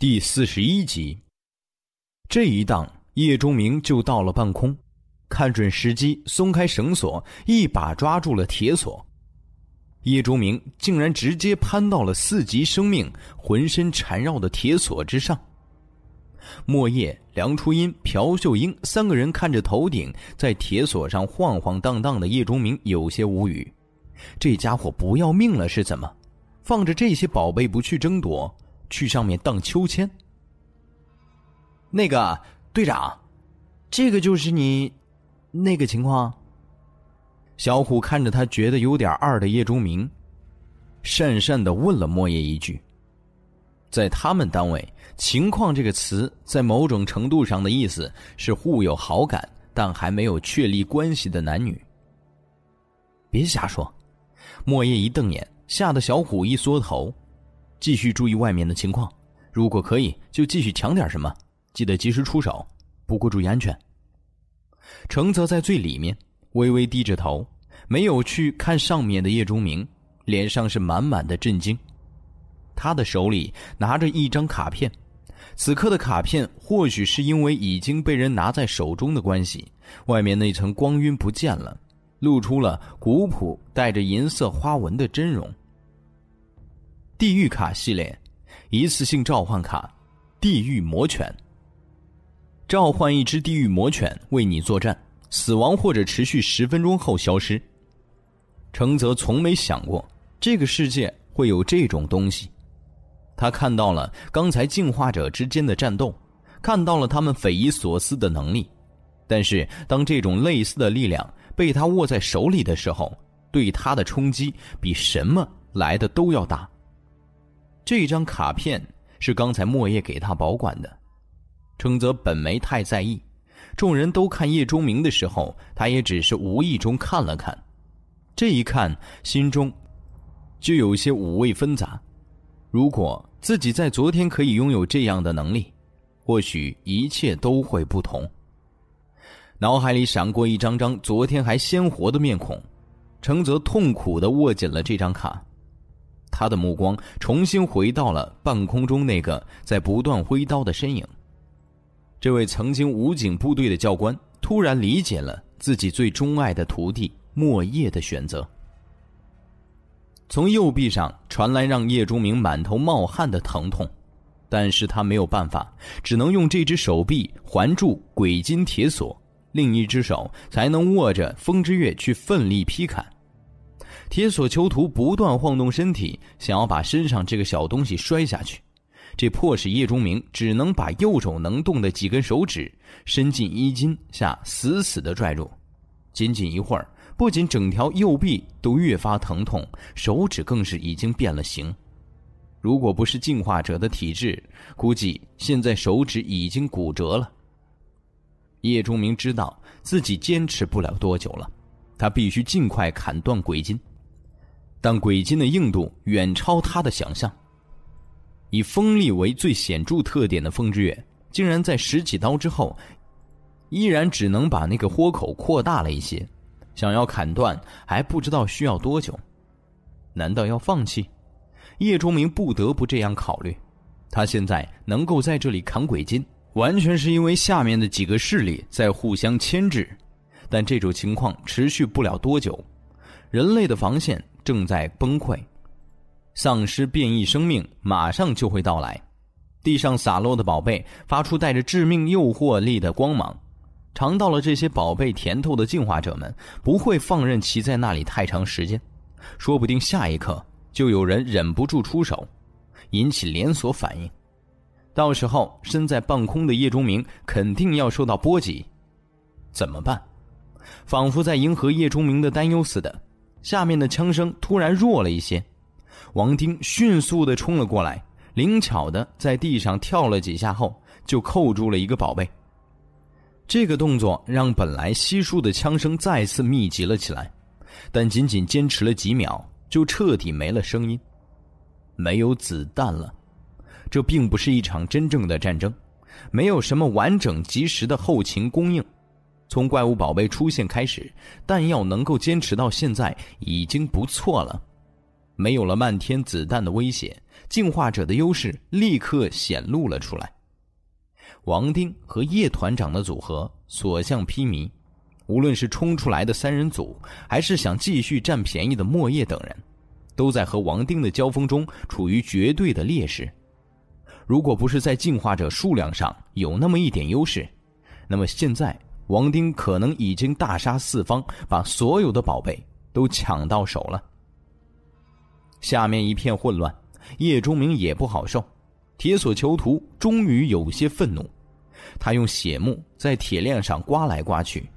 第四十一集，这一荡，叶钟明就到了半空，看准时机，松开绳索，一把抓住了铁索。叶钟明竟然直接攀到了四级生命浑身缠绕的铁索之上。莫叶、梁初音、朴秀英三个人看着头顶在铁索上晃晃荡荡的叶钟明，有些无语。这家伙不要命了是怎么？放着这些宝贝不去争夺？去上面荡秋千。那个队长，这个就是你那个情况。小虎看着他觉得有点二的叶钟明，讪讪的问了莫叶一句。在他们单位，“情况”这个词在某种程度上的意思是互有好感但还没有确立关系的男女。别瞎说！莫叶一瞪眼，吓得小虎一缩头。继续注意外面的情况，如果可以，就继续抢点什么，记得及时出手。不过注意安全。程泽在最里面，微微低着头，没有去看上面的叶钟明，脸上是满满的震惊。他的手里拿着一张卡片，此刻的卡片或许是因为已经被人拿在手中的关系，外面那层光晕不见了，露出了古朴带着银色花纹的真容。地狱卡系列，一次性召唤卡，地狱魔犬。召唤一只地狱魔犬为你作战，死亡或者持续十分钟后消失。程泽从没想过这个世界会有这种东西。他看到了刚才进化者之间的战斗，看到了他们匪夷所思的能力，但是当这种类似的力量被他握在手里的时候，对他的冲击比什么来的都要大。这张卡片是刚才莫叶给他保管的，程泽本没太在意。众人都看叶钟明的时候，他也只是无意中看了看。这一看，心中就有些五味纷杂。如果自己在昨天可以拥有这样的能力，或许一切都会不同。脑海里闪过一张张昨天还鲜活的面孔，程泽痛苦的握紧了这张卡。他的目光重新回到了半空中那个在不断挥刀的身影。这位曾经武警部队的教官突然理解了自己最钟爱的徒弟莫叶的选择。从右臂上传来让叶钟明满头冒汗的疼痛，但是他没有办法，只能用这只手臂环住鬼金铁索，另一只手才能握着风之月去奋力劈砍。铁索囚徒不断晃动身体，想要把身上这个小东西摔下去，这迫使叶钟明只能把右手能动的几根手指伸进衣襟下，死死的拽住。仅仅一会儿，不仅整条右臂都越发疼痛，手指更是已经变了形。如果不是进化者的体质，估计现在手指已经骨折了。叶钟明知道自己坚持不了多久了，他必须尽快砍断鬼筋。但鬼金的硬度远超他的想象。以锋利为最显著特点的风之月，竟然在十几刀之后，依然只能把那个豁口扩大了一些。想要砍断，还不知道需要多久。难道要放弃？叶钟明不得不这样考虑。他现在能够在这里砍鬼金，完全是因为下面的几个势力在互相牵制。但这种情况持续不了多久，人类的防线。正在崩溃，丧尸变异生命马上就会到来。地上洒落的宝贝发出带着致命诱惑力的光芒，尝到了这些宝贝甜头的进化者们不会放任其在那里太长时间，说不定下一刻就有人忍不住出手，引起连锁反应。到时候身在半空的叶钟明肯定要受到波及，怎么办？仿佛在迎合叶钟明的担忧似的。下面的枪声突然弱了一些，王丁迅速的冲了过来，灵巧的在地上跳了几下后，就扣住了一个宝贝。这个动作让本来稀疏的枪声再次密集了起来，但仅仅坚持了几秒，就彻底没了声音。没有子弹了，这并不是一场真正的战争，没有什么完整及时的后勤供应。从怪物宝贝出现开始，弹药能够坚持到现在已经不错了。没有了漫天子弹的威胁，进化者的优势立刻显露了出来。王丁和叶团长的组合所向披靡，无论是冲出来的三人组，还是想继续占便宜的莫叶等人，都在和王丁的交锋中处于绝对的劣势。如果不是在进化者数量上有那么一点优势，那么现在王丁可能已经大杀四方，把所有的宝贝都抢到手了。下面一片混乱，叶钟明也不好受。铁索囚徒终于有些愤怒，他用血木在铁链上刮来刮去，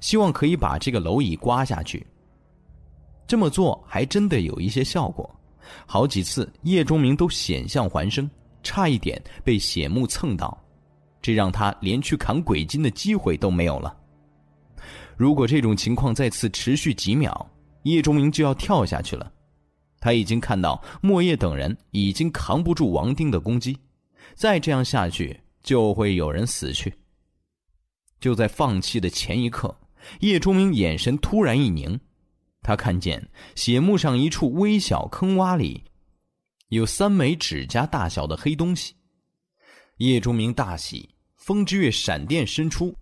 希望可以把这个蝼蚁刮下去。这么做还真的有一些效果，好几次叶钟明都险象环生，差一点被血木蹭到，这让他连去砍鬼金的机会都没有了。如果这种情况再次持续几秒，叶钟明就要跳下去了。他已经看到莫叶等人已经扛不住王丁的攻击，再这样下去就会有人死去。就在放弃的前一刻，叶钟明眼神突然一凝，他看见血木上一处微小坑洼里有三枚指甲大小的黑东西。叶钟明大喜，风之月闪电伸出，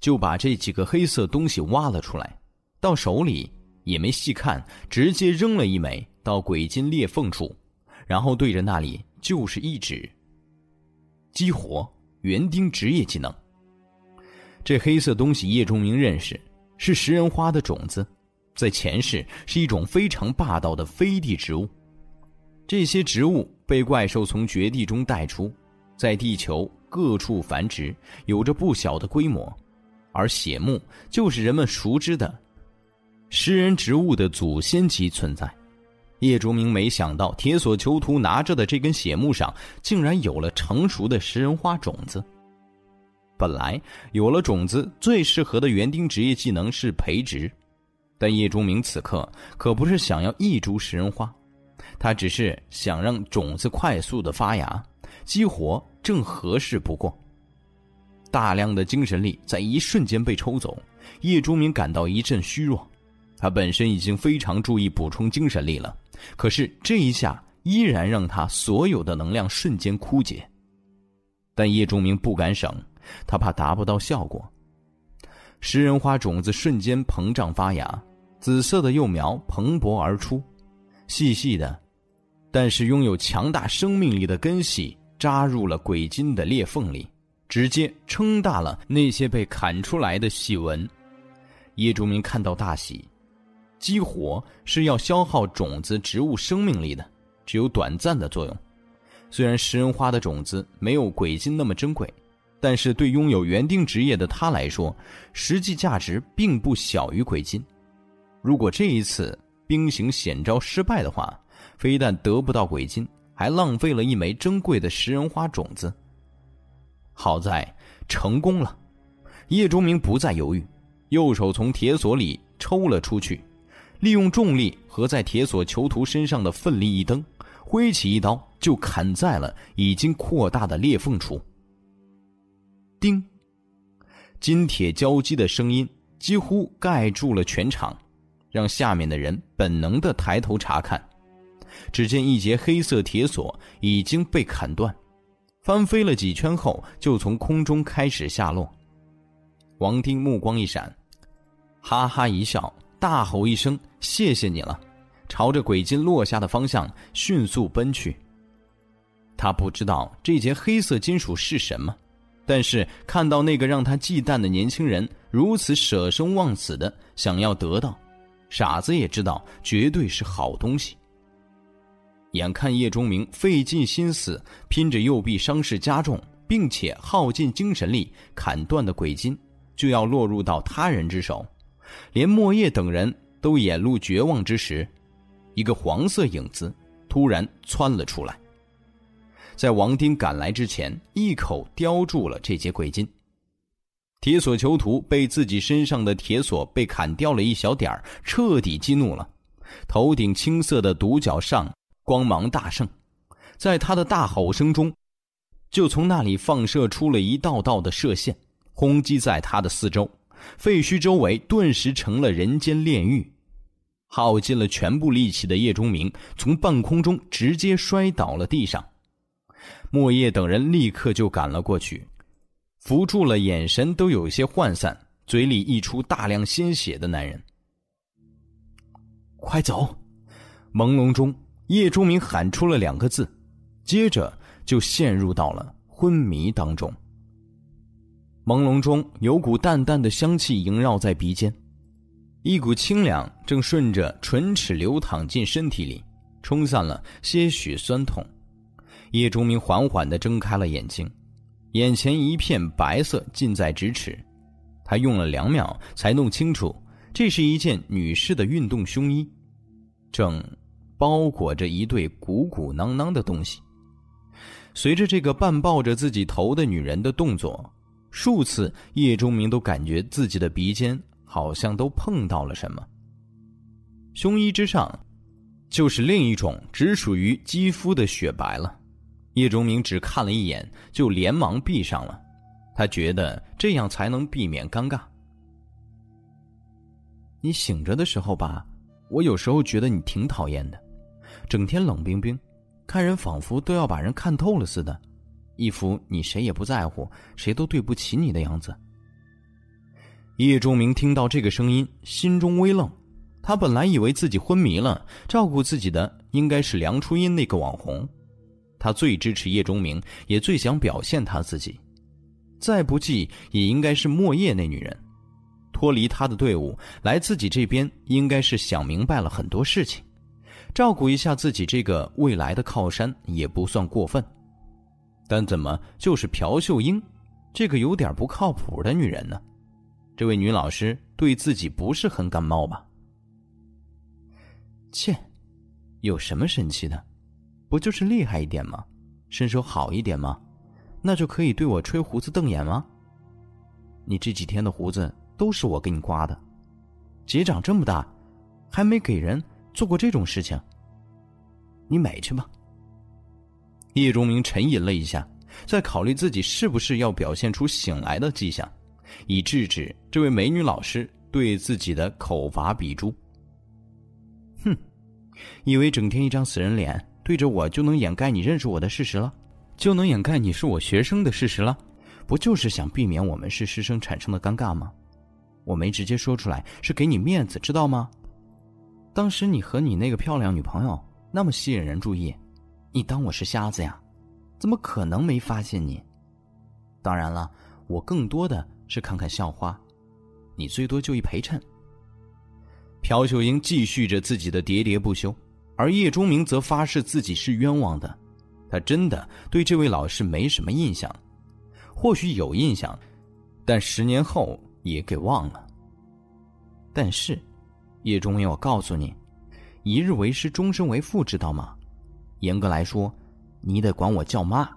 就把这几个黑色东西挖了出来，到手里也没细看，直接扔了一枚。到鬼金裂缝处，然后对着那里就是一指。激活园丁职业技能。这黑色东西叶钟明认识，是食人花的种子，在前世是一种非常霸道的飞地植物。这些植物被怪兽从绝地中带出，在地球各处繁殖，有着不小的规模。而血木就是人们熟知的食人植物的祖先级存在。叶竹明没想到，铁索囚徒拿着的这根血木上竟然有了成熟的食人花种子。本来有了种子，最适合的园丁职业技能是培植，但叶钟明此刻可不是想要一株食人花，他只是想让种子快速的发芽，激活正合适不过。大量的精神力在一瞬间被抽走，叶钟明感到一阵虚弱。他本身已经非常注意补充精神力了。可是这一下依然让他所有的能量瞬间枯竭，但叶钟明不敢省，他怕达不到效果。食人花种子瞬间膨胀发芽，紫色的幼苗蓬勃而出，细细的，但是拥有强大生命力的根系扎入了鬼金的裂缝里，直接撑大了那些被砍出来的细纹。叶竹明看到大喜。激活是要消耗种子植物生命力的，只有短暂的作用。虽然食人花的种子没有鬼金那么珍贵，但是对拥有园丁职业的他来说，实际价值并不小于鬼金。如果这一次兵行险招失败的话，非但得不到鬼金，还浪费了一枚珍贵的食人花种子。好在成功了，叶钟明不再犹豫，右手从铁锁里抽了出去。利用重力和在铁索囚徒身上的奋力一蹬，挥起一刀就砍在了已经扩大的裂缝处。叮，金铁交击的声音几乎盖住了全场，让下面的人本能的抬头查看。只见一节黑色铁索已经被砍断，翻飞了几圈后就从空中开始下落。王丁目光一闪，哈哈一笑。大吼一声：“谢谢你了！”朝着鬼金落下的方向迅速奔去。他不知道这节黑色金属是什么，但是看到那个让他忌惮的年轻人如此舍生忘死的想要得到，傻子也知道绝对是好东西。眼看叶钟明费尽心思拼着右臂伤势加重，并且耗尽精神力砍断的鬼金，就要落入到他人之手。连莫叶等人都眼露绝望之时，一个黄色影子突然窜了出来，在王丁赶来之前，一口叼住了这节鬼金。铁索囚徒被自己身上的铁索被砍掉了一小点彻底激怒了，头顶青色的独角上光芒大盛，在他的大吼声中，就从那里放射出了一道道的射线，轰击在他的四周。废墟周围顿时成了人间炼狱，耗尽了全部力气的叶钟明从半空中直接摔倒了地上。莫叶等人立刻就赶了过去，扶住了眼神都有些涣散、嘴里溢出大量鲜血的男人。快走！朦胧中，叶钟明喊出了两个字，接着就陷入到了昏迷当中。朦胧中有股淡淡的香气萦绕在鼻尖，一股清凉正顺着唇齿流淌进身体里，冲散了些许酸痛。叶钟明缓缓的睁开了眼睛，眼前一片白色近在咫尺，他用了两秒才弄清楚，这是一件女士的运动胸衣，正包裹着一对鼓鼓囊囊的东西。随着这个半抱着自己头的女人的动作。数次，叶钟明都感觉自己的鼻尖好像都碰到了什么。胸衣之上，就是另一种只属于肌肤的雪白了。叶钟明只看了一眼，就连忙闭上了。他觉得这样才能避免尴尬。你醒着的时候吧，我有时候觉得你挺讨厌的，整天冷冰冰，看人仿佛都要把人看透了似的。一副你谁也不在乎，谁都对不起你的样子。叶钟明听到这个声音，心中微愣。他本来以为自己昏迷了，照顾自己的应该是梁初音那个网红。他最支持叶钟明，也最想表现他自己。再不济也应该是莫叶那女人，脱离他的队伍来自己这边，应该是想明白了很多事情，照顾一下自己这个未来的靠山也不算过分。但怎么就是朴秀英，这个有点不靠谱的女人呢？这位女老师对自己不是很感冒吧？切，有什么神奇的？不就是厉害一点吗？身手好一点吗？那就可以对我吹胡子瞪眼吗？你这几天的胡子都是我给你刮的，姐长这么大，还没给人做过这种事情。你美去吧。叶钟明沉吟了一下，在考虑自己是不是要表现出醒来的迹象，以制止这位美女老师对自己的口伐笔诛。哼，以为整天一张死人脸对着我就能掩盖你认识我的事实了，就能掩盖你是我学生的事实了？不就是想避免我们是师生产生的尴尬吗？我没直接说出来是给你面子，知道吗？当时你和你那个漂亮女朋友那么吸引人注意。你当我是瞎子呀？怎么可能没发现你？当然了，我更多的是看看校花，你最多就一陪衬。朴秀英继续着自己的喋喋不休，而叶钟明则发誓自己是冤枉的，他真的对这位老师没什么印象，或许有印象，但十年后也给忘了。但是，叶中明，我告诉你，一日为师，终身为父，知道吗？严格来说，你得管我叫妈。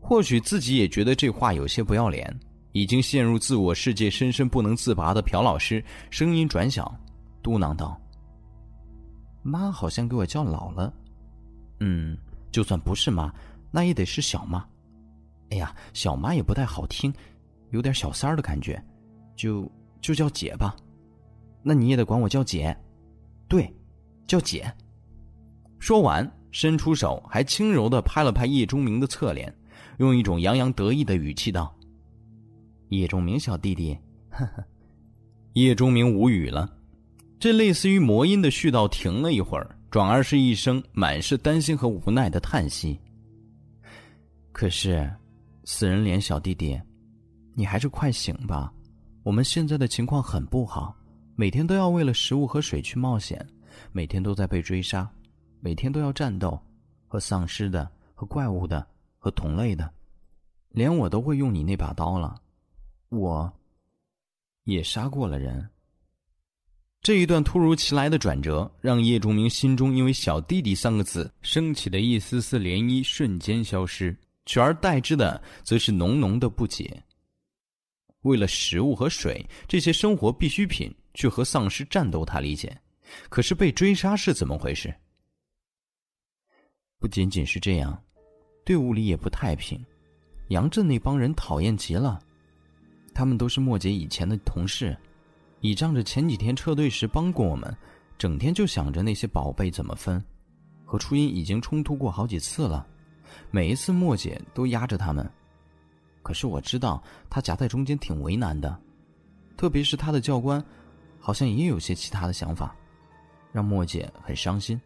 或许自己也觉得这话有些不要脸，已经陷入自我世界深深不能自拔的朴老师声音转小，嘟囔道：“妈好像给我叫老了，嗯，就算不是妈，那也得是小妈。哎呀，小妈也不太好听，有点小三儿的感觉，就就叫姐吧。那你也得管我叫姐，对，叫姐。”说完，伸出手，还轻柔的拍了拍叶钟明的侧脸，用一种洋洋得意的语气道：“叶钟明小弟弟。”呵呵。叶钟明无语了，这类似于魔音的絮叨停了一会儿，转而是一声满是担心和无奈的叹息。可是，死人脸小弟弟，你还是快醒吧！我们现在的情况很不好，每天都要为了食物和水去冒险，每天都在被追杀。每天都要战斗，和丧尸的，和怪物的，和同类的，连我都会用你那把刀了，我也杀过了人。这一段突如其来的转折，让叶仲明心中因为“小弟弟”三个字升起的一丝丝涟漪瞬间消失，取而代之的则是浓浓的不解。为了食物和水这些生活必需品去和丧尸战斗，他理解，可是被追杀是怎么回事？不仅仅是这样，队伍里也不太平。杨震那帮人讨厌极了，他们都是莫姐以前的同事，倚仗着前几天撤队时帮过我们，整天就想着那些宝贝怎么分，和初音已经冲突过好几次了，每一次莫姐都压着他们。可是我知道他夹在中间挺为难的，特别是他的教官，好像也有些其他的想法，让莫姐很伤心。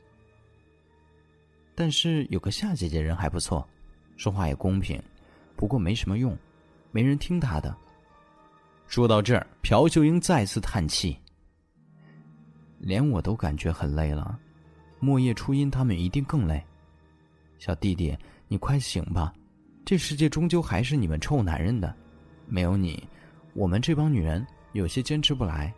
但是有个夏姐姐人还不错，说话也公平，不过没什么用，没人听她的。说到这儿，朴秀英再次叹气。连我都感觉很累了，莫叶、初音他们一定更累。小弟弟，你快醒吧，这世界终究还是你们臭男人的，没有你，我们这帮女人有些坚持不来。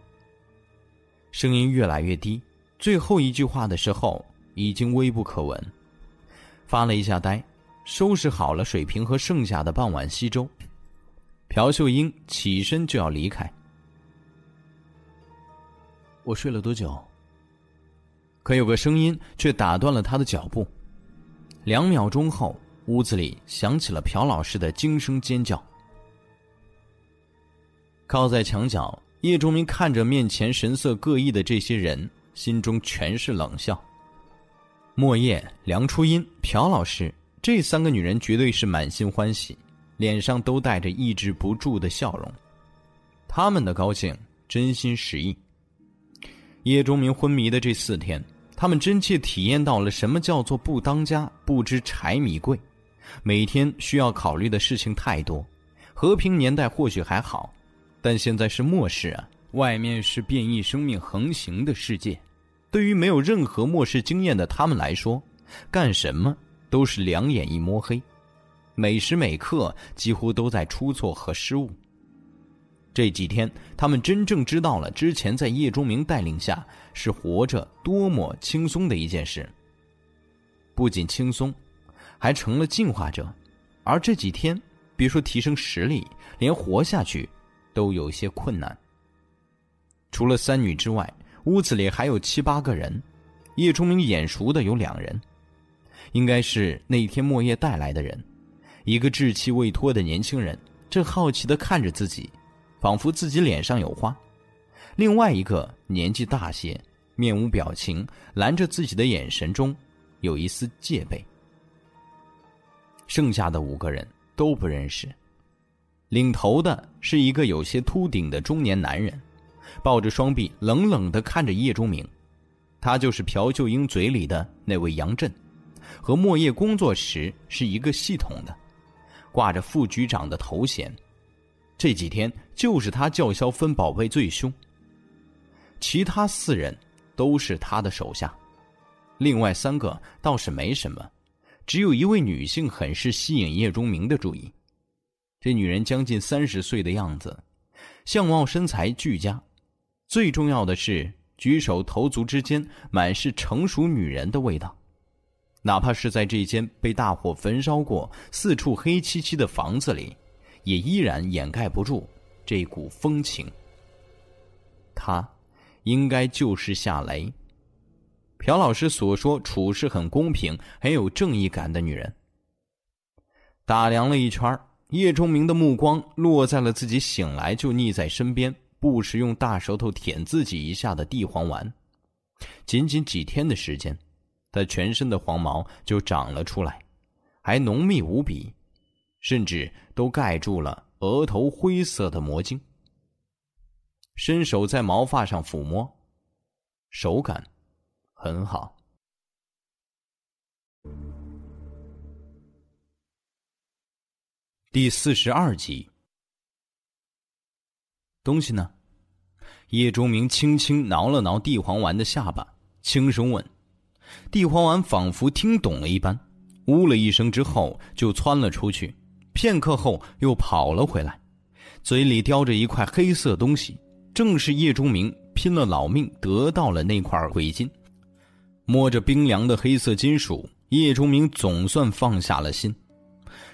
声音越来越低，最后一句话的时候已经微不可闻。发了一下呆，收拾好了水瓶和剩下的半碗稀粥，朴秀英起身就要离开。我睡了多久？可有个声音却打断了他的脚步。两秒钟后，屋子里响起了朴老师的惊声尖叫。靠在墙角，叶钟明看着面前神色各异的这些人，心中全是冷笑。莫叶、梁初音、朴老师这三个女人绝对是满心欢喜，脸上都带着抑制不住的笑容。他们的高兴真心实意。叶钟明昏迷的这四天，他们真切体验到了什么叫做不当家不知柴米贵。每天需要考虑的事情太多，和平年代或许还好，但现在是末世啊！外面是变异生命横行的世界，对于没有任何末世经验的他们来说，干什么都是两眼一摸黑，每时每刻几乎都在出错和失误。这几天，他们真正知道了之前在叶钟明带领下是活着多么轻松的一件事。不仅轻松，还成了进化者。而这几天，别说提升实力，连活下去都有些困难。除了三女之外，屋子里还有七八个人。叶钟明眼熟的有两人，应该是那天莫叶带来的人。一个稚气未脱的年轻人正好奇的看着自己。仿佛自己脸上有花，另外一个年纪大些，面无表情，拦着自己的眼神中有一丝戒备。剩下的五个人都不认识，领头的是一个有些秃顶的中年男人，抱着双臂冷冷的看着叶钟明，他就是朴秀英嘴里的那位杨震，和莫叶工作时是一个系统的，挂着副局长的头衔。这几天就是他叫嚣分宝贝最凶。其他四人都是他的手下，另外三个倒是没什么，只有一位女性很是吸引叶钟明的注意。这女人将近三十岁的样子，相貌身材俱佳，最重要的是举手投足之间满是成熟女人的味道。哪怕是在这间被大火焚烧过、四处黑漆漆的房子里。也依然掩盖不住这股风情。她，应该就是夏雷。朴老师所说处事很公平、很有正义感的女人。打量了一圈，叶钟明的目光落在了自己醒来就腻在身边、不时用大舌头舔自己一下的地黄丸。仅仅几天的时间，他全身的黄毛就长了出来，还浓密无比。甚至都盖住了额头灰色的魔晶。伸手在毛发上抚摸，手感很好。第四十二集，东西呢？叶钟明轻轻挠了挠地黄丸的下巴，轻声问：“地黄丸仿佛听懂了一般，呜了一声之后就窜了出去。”片刻后，又跑了回来，嘴里叼着一块黑色东西，正是叶钟明拼了老命得到了那块鬼金。摸着冰凉的黑色金属，叶钟明总算放下了心。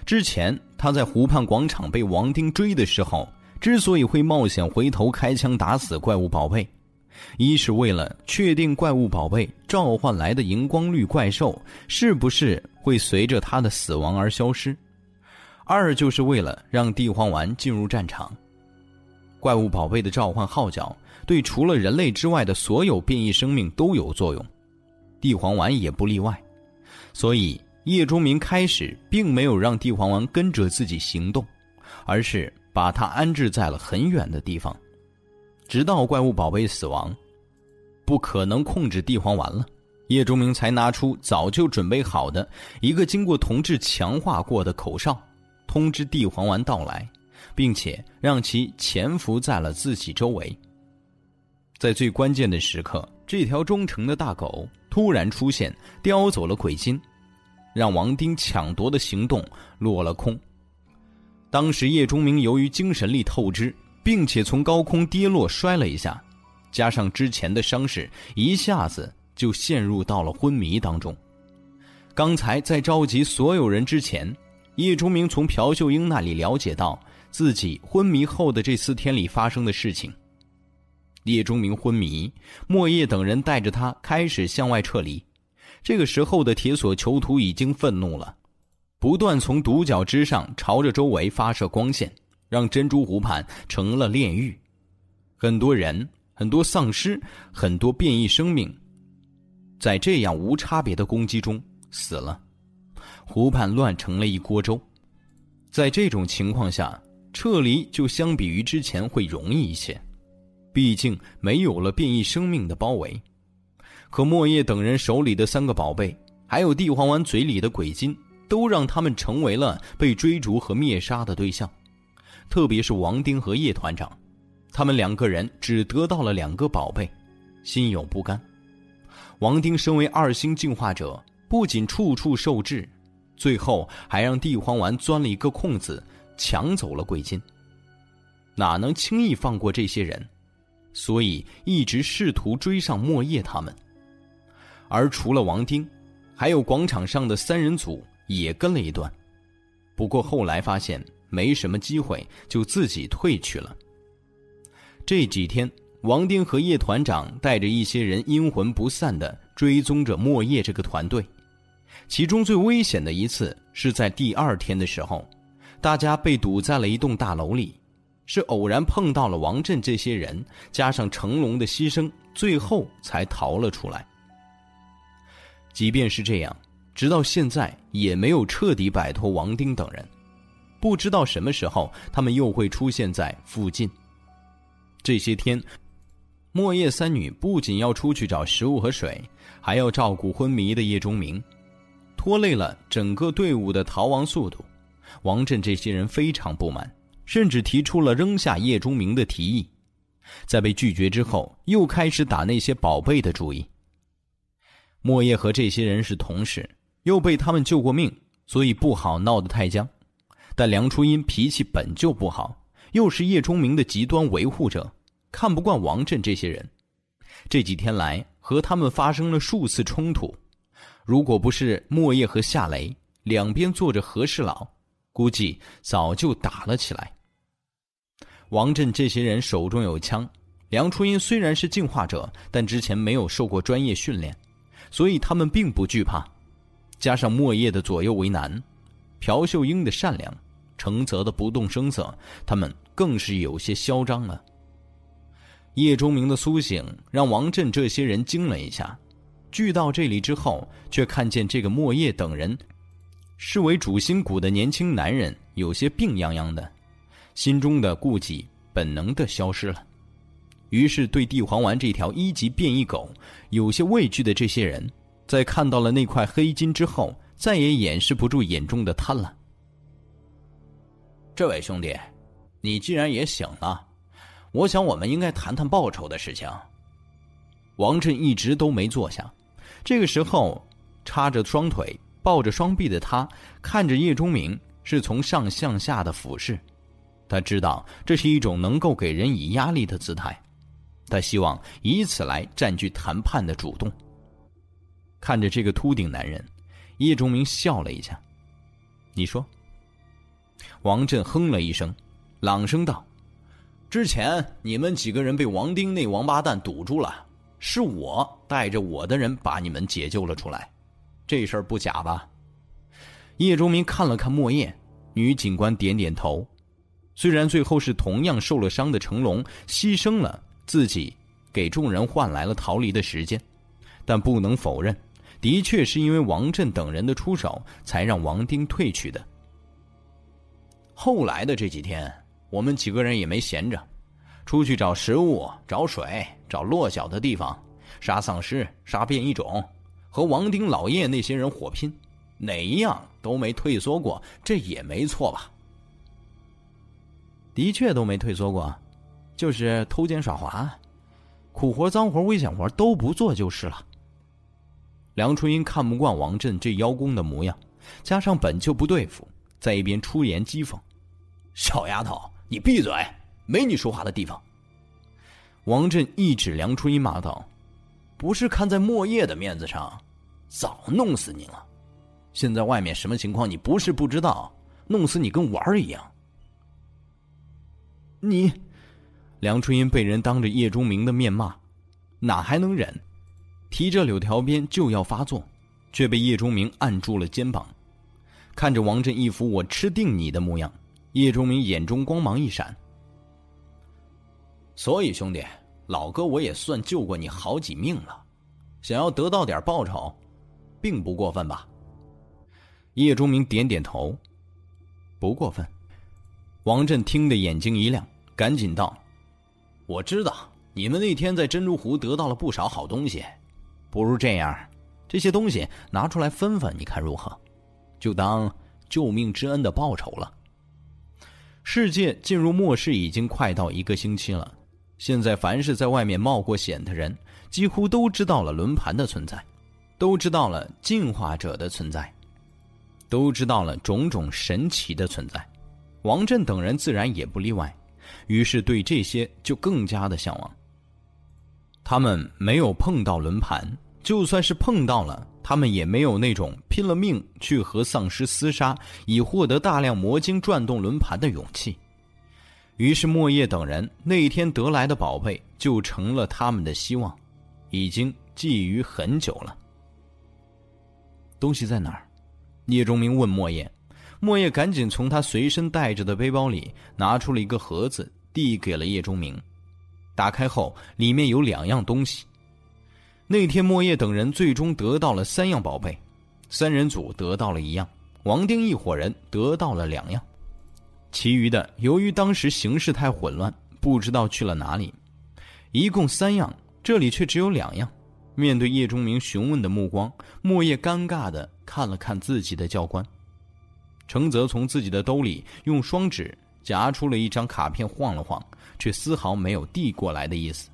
之前他在湖畔广场被王丁追的时候，之所以会冒险回头开枪打死怪物宝贝，一是为了确定怪物宝贝召唤来的荧光绿怪兽是不是会随着他的死亡而消失。二就是为了让地黄丸进入战场。怪物宝贝的召唤号角对除了人类之外的所有变异生命都有作用，地黄丸也不例外。所以叶钟明开始并没有让地黄丸跟着自己行动，而是把它安置在了很远的地方，直到怪物宝贝死亡，不可能控制地黄丸了。叶钟明才拿出早就准备好的一个经过铜质强化过的口哨，通知地黄丸到来，并且让其潜伏在了自己周围。在最关键的时刻，这条忠诚的大狗突然出现，叼走了鬼金，让王丁抢夺的行动落了空。当时叶钟明由于精神力透支，并且从高空跌落摔了一下，加上之前的伤势，一下子。就陷入到了昏迷当中。刚才在召集所有人之前，叶钟明从朴秀英那里了解到自己昏迷后的这四天里发生的事情。叶钟明昏迷，莫叶等人带着他开始向外撤离。这个时候的铁索囚徒已经愤怒了，不断从独角之上朝着周围发射光线，让珍珠湖畔成了炼狱。很多人，很多丧尸，很多变异生命。在这样无差别的攻击中死了，湖畔乱成了一锅粥。在这种情况下，撤离就相比于之前会容易一些，毕竟没有了变异生命的包围。可莫叶等人手里的三个宝贝，还有地黄丸嘴里的鬼金，都让他们成为了被追逐和灭杀的对象。特别是王丁和叶团长，他们两个人只得到了两个宝贝，心有不甘。王丁身为二星进化者，不仅处处受制，最后还让地黄丸钻了一个空子，抢走了鬼金。哪能轻易放过这些人？所以一直试图追上莫叶他们。而除了王丁，还有广场上的三人组也跟了一段，不过后来发现没什么机会，就自己退去了。这几天。王丁和叶团长带着一些人阴魂不散地追踪着莫叶这个团队，其中最危险的一次是在第二天的时候，大家被堵在了一栋大楼里，是偶然碰到了王震这些人，加上成龙的牺牲，最后才逃了出来。即便是这样，直到现在也没有彻底摆脱王丁等人，不知道什么时候他们又会出现在附近。这些天。莫叶三女不仅要出去找食物和水，还要照顾昏迷的叶钟明，拖累了整个队伍的逃亡速度。王震这些人非常不满，甚至提出了扔下叶钟明的提议。在被拒绝之后，又开始打那些宝贝的主意。莫叶和这些人是同事，又被他们救过命，所以不好闹得太僵。但梁初音脾气本就不好，又是叶钟明的极端维护者。看不惯王震这些人，这几天来和他们发生了数次冲突。如果不是莫叶和夏雷两边坐着和事佬，估计早就打了起来。王震这些人手中有枪，梁初音虽然是进化者，但之前没有受过专业训练，所以他们并不惧怕。加上莫叶的左右为难，朴秀英的善良，程泽的不动声色，他们更是有些嚣张了。叶钟明的苏醒让王震这些人惊了一下，聚到这里之后，却看见这个莫叶等人，视为主心骨的年轻男人有些病殃殃的，心中的顾忌本能的消失了，于是对地黄丸这条一级变异狗有些畏惧的这些人，在看到了那块黑金之后，再也掩饰不住眼中的贪婪。这位兄弟，你既然也醒了。我想，我们应该谈谈报酬的事情。王震一直都没坐下，这个时候，叉着双腿、抱着双臂的他，看着叶钟明是从上向下的俯视。他知道这是一种能够给人以压力的姿态，他希望以此来占据谈判的主动。看着这个秃顶男人，叶钟明笑了一下：“你说。”王震哼了一声，朗声道。之前你们几个人被王丁那王八蛋堵住了，是我带着我的人把你们解救了出来，这事儿不假吧？叶忠明看了看莫叶，女警官点点头。虽然最后是同样受了伤的成龙牺牲了自己，给众人换来了逃离的时间，但不能否认，的确是因为王振等人的出手，才让王丁退去的。后来的这几天，我们几个人也没闲着，出去找食物、找水、找落脚的地方，杀丧尸、杀变异种，和王丁老叶那些人火拼，哪一样都没退缩过，这也没错吧？的确都没退缩过，就是偷奸耍滑，苦活、脏活、危险活都不做就是了。梁春英看不惯王振这邀功的模样，加上本就不对付。在一边出言讥讽：“小丫头，你闭嘴，没你说话的地方。”王振一指梁初一骂道：“不是看在莫叶的面子上，早弄死你了。现在外面什么情况，你不是不知道，弄死你跟玩儿一样。”你，梁春英被人当着叶钟明的面骂，哪还能忍？提着柳条鞭就要发作，却被叶钟明按住了肩膀。看着王振一副我吃定你的模样，叶钟明眼中光芒一闪。所以兄弟，老哥我也算救过你好几命了，想要得到点报酬，并不过分吧？叶钟明点点头，不过分。王振听得眼睛一亮，赶紧道：“我知道你们那天在珍珠湖得到了不少好东西，不如这样，这些东西拿出来分分，你看如何？”就当救命之恩的报酬了。世界进入末世已经快到一个星期了，现在凡是在外面冒过险的人，几乎都知道了轮盘的存在，都知道了进化者的存在，都知道了种种神奇的存在。王震等人自然也不例外，于是对这些就更加的向往。他们没有碰到轮盘，就算是碰到了。他们也没有那种拼了命去和丧尸厮杀，以获得大量魔晶转动轮盘的勇气。于是莫叶等人那天得来的宝贝就成了他们的希望，已经觊觎很久了。东西在哪儿？叶钟明问莫叶。莫叶赶紧从他随身带着的背包里拿出了一个盒子，递给了叶钟明。打开后，里面有两样东西。那天，莫叶等人最终得到了三样宝贝，三人组得到了一样，王丁一伙人得到了两样，其余的由于当时形势太混乱，不知道去了哪里。一共三样，这里却只有两样。面对叶钟明询问的目光，莫叶尴尬的看了看自己的教官，程泽从自己的兜里用双指夹出了一张卡片，晃了晃，却丝毫没有递过来的意思。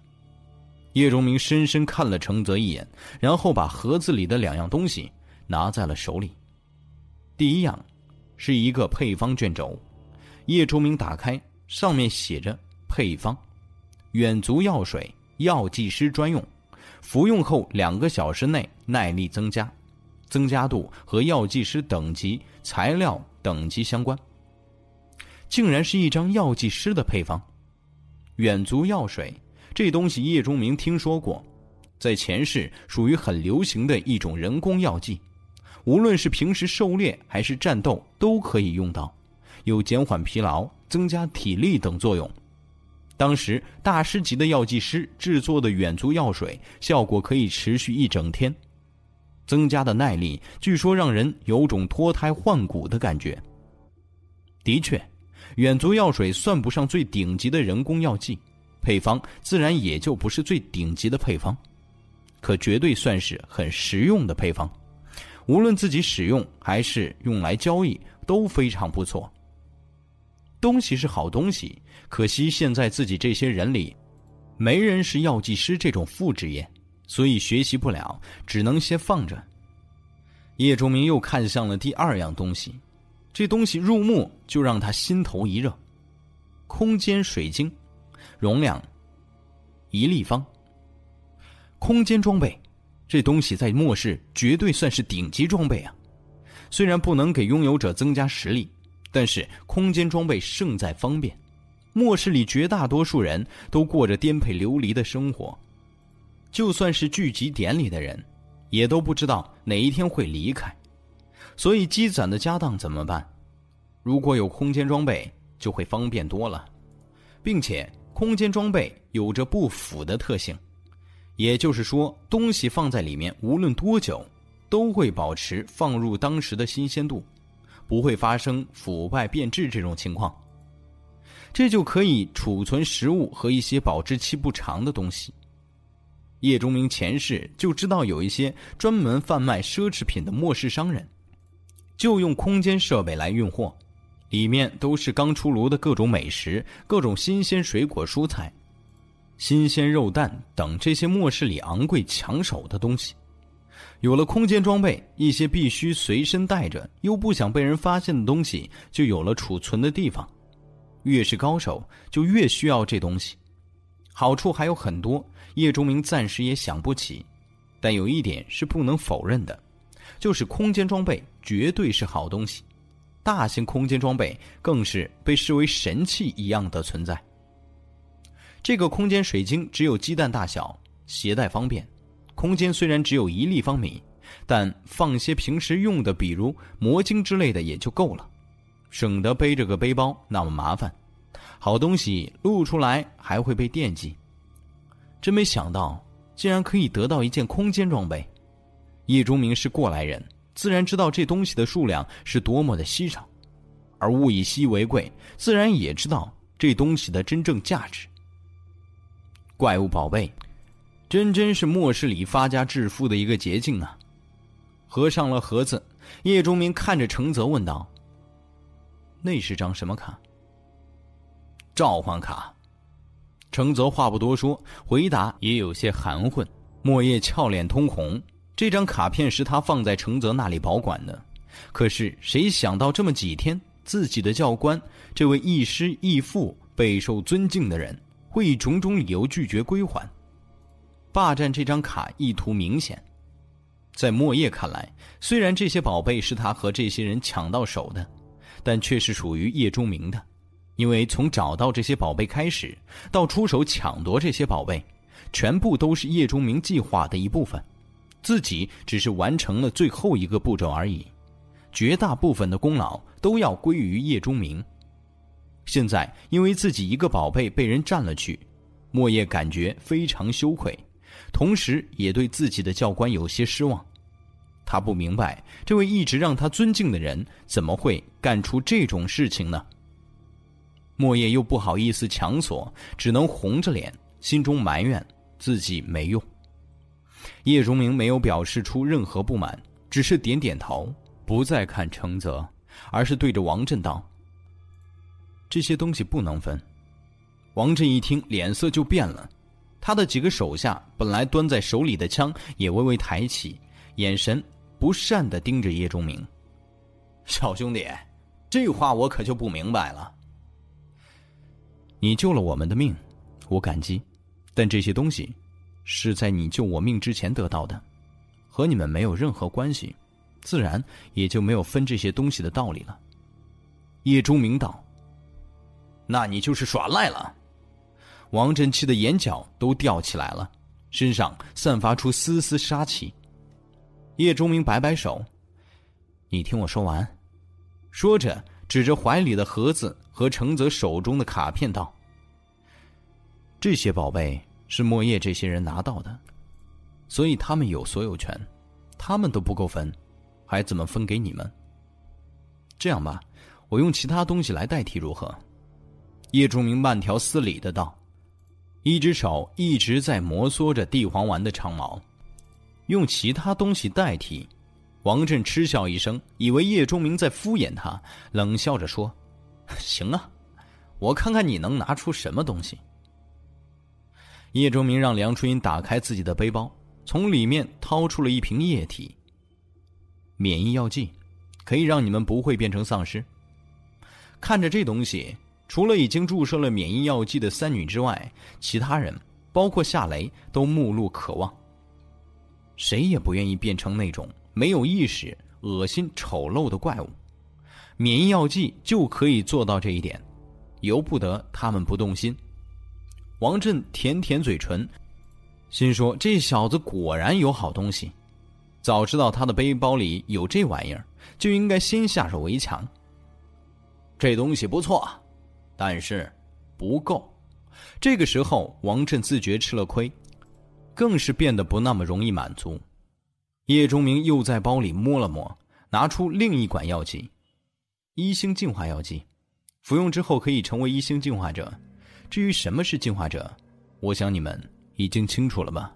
叶钟明深深看了程泽一眼，然后把盒子里的两样东西拿在了手里。第一样，是一个配方卷轴。叶钟明打开，上面写着“配方：远足药水，药剂师专用，服用后两个小时内耐力增加，增加度和药剂师等级、材料等级相关。”竟然是一张药剂师的配方，远足药水。这东西叶钟明听说过，在前世属于很流行的一种人工药剂，无论是平时狩猎还是战斗都可以用到，有减缓疲劳、增加体力等作用。当时大师级的药剂师制作的远足药水，效果可以持续一整天，增加的耐力据说让人有种脱胎换骨的感觉。的确，远足药水算不上最顶级的人工药剂。配方自然也就不是最顶级的配方，可绝对算是很实用的配方，无论自己使用还是用来交易都非常不错。东西是好东西，可惜现在自己这些人里，没人是药剂师这种副职业，所以学习不了，只能先放着。叶钟明又看向了第二样东西，这东西入目就让他心头一热，空间水晶。容量一立方。空间装备，这东西在末世绝对算是顶级装备啊！虽然不能给拥有者增加实力，但是空间装备胜在方便。末世里绝大多数人都过着颠沛流离的生活，就算是聚集点里的人，也都不知道哪一天会离开。所以积攒的家当怎么办？如果有空间装备，就会方便多了，并且空间装备有着不腐的特性，也就是说，东西放在里面无论多久，都会保持放入当时的新鲜度，不会发生腐败变质这种情况。这就可以储存食物和一些保质期不长的东西。叶钟明前世就知道有一些专门贩卖奢侈品的末世商人，就用空间设备来运货，里面都是刚出炉的各种美食、各种新鲜水果、蔬菜、新鲜肉蛋等这些末世里昂贵抢手的东西。有了空间装备，一些必须随身带着又不想被人发现的东西，就有了储存的地方。越是高手，就越需要这东西。好处还有很多，叶钟明暂时也想不起。但有一点是不能否认的，就是空间装备绝对是好东西。大型空间装备更是被视为神器一样的存在。这个空间水晶只有鸡蛋大小，携带方便。空间虽然只有一立方米，但放些平时用的，比如魔晶之类的也就够了。省得背着个背包那么麻烦，好东西露出来还会被惦记。真没想到，竟然可以得到一件空间装备。叶钟明是过来人，自然知道这东西的数量是多么的稀少，而物以稀为贵，自然也知道这东西的真正价值。怪物宝贝，真真是末世里发家致富的一个捷径啊！合上了盒子，叶钟明看着程泽问道。那是张什么卡？召唤卡。程泽话不多说，回答也有些含混。莫叶俏脸通红。这张卡片是他放在程泽那里保管的，可是谁想到这么几天，自己的教官，这位亦师亦父、备受尊敬的人，会以种种理由拒绝归还。霸占这张卡意图明显。在莫叶看来，虽然这些宝贝是他和这些人抢到手的。但却是属于叶钟明的，因为从找到这些宝贝开始，到出手抢夺这些宝贝，全部都是叶钟明计划的一部分，自己只是完成了最后一个步骤而已，绝大部分的功劳都要归于叶钟明。现在因为自己一个宝贝被人占了去，莫叶感觉非常羞愧，同时也对自己的教官有些失望。他不明白，这位一直让他尊敬的人怎么会干出这种事情呢？莫叶又不好意思强索，只能红着脸，心中埋怨自己没用。叶荣明没有表示出任何不满，只是点点头，不再看程泽，而是对着王震道：“这些东西不能分。”王震一听，脸色就变了，他的几个手下本来端在手里的枪也微微抬起，眼神。不善的盯着叶钟明，小兄弟，这话我可就不明白了。你救了我们的命，我感激，但这些东西是在你救我命之前得到的，和你们没有任何关系，自然也就没有分这些东西的道理了。叶钟明道：“那你就是耍赖了。”王振气的眼角都吊起来了，身上散发出丝丝杀气。叶钟明摆摆手：“你听我说完。”说着，指着怀里的盒子和程泽手中的卡片道：“这些宝贝是莫叶这些人拿到的，所以他们有所有权，他们都不够分，还怎么分给你们？这样吧，我用其他东西来代替，如何？”叶钟明慢条斯理的道，一只手一直在摩挲着地黄丸的长毛。用其他东西代替，王震嗤笑一声，以为叶钟明在敷衍他，冷笑着说：“ 行啊，我看看你能拿出什么东西。”叶钟明让梁初音打开自己的背包，从里面掏出了一瓶液体。免疫药剂，可以让你们不会变成丧尸。看着这东西，除了已经注射了免疫药剂的三女之外，其他人，包括夏雷，都目露渴望。谁也不愿意变成那种没有意识、恶心、丑陋的怪物。免疫药剂就可以做到这一点，由不得他们不动心。王震舔舔嘴唇，心说：“这小子果然有好东西。早知道他的背包里有这玩意儿，就应该先下手为强。这东西不错，但是不够。这个时候，王震自觉吃了亏，更是变得不那么容易满足。叶钟明又在包里摸了摸，拿出另一管药剂——一星净化药剂。服用之后可以成为一星净化者。至于什么是净化者，我想你们已经清楚了吧？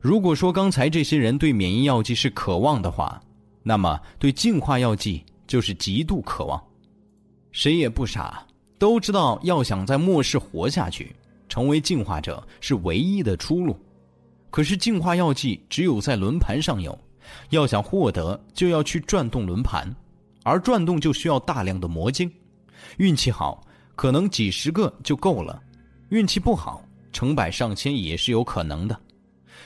如果说刚才这些人对免疫药剂是渴望的话，那么对净化药剂就是极度渴望。谁也不傻，都知道要想在末世活下去，成为进化者是唯一的出路。可是净化药剂只有在轮盘上有，要想获得就要去转动轮盘，而转动就需要大量的魔晶。运气好，可能几十个就够了；运气不好，成百上千也是有可能的。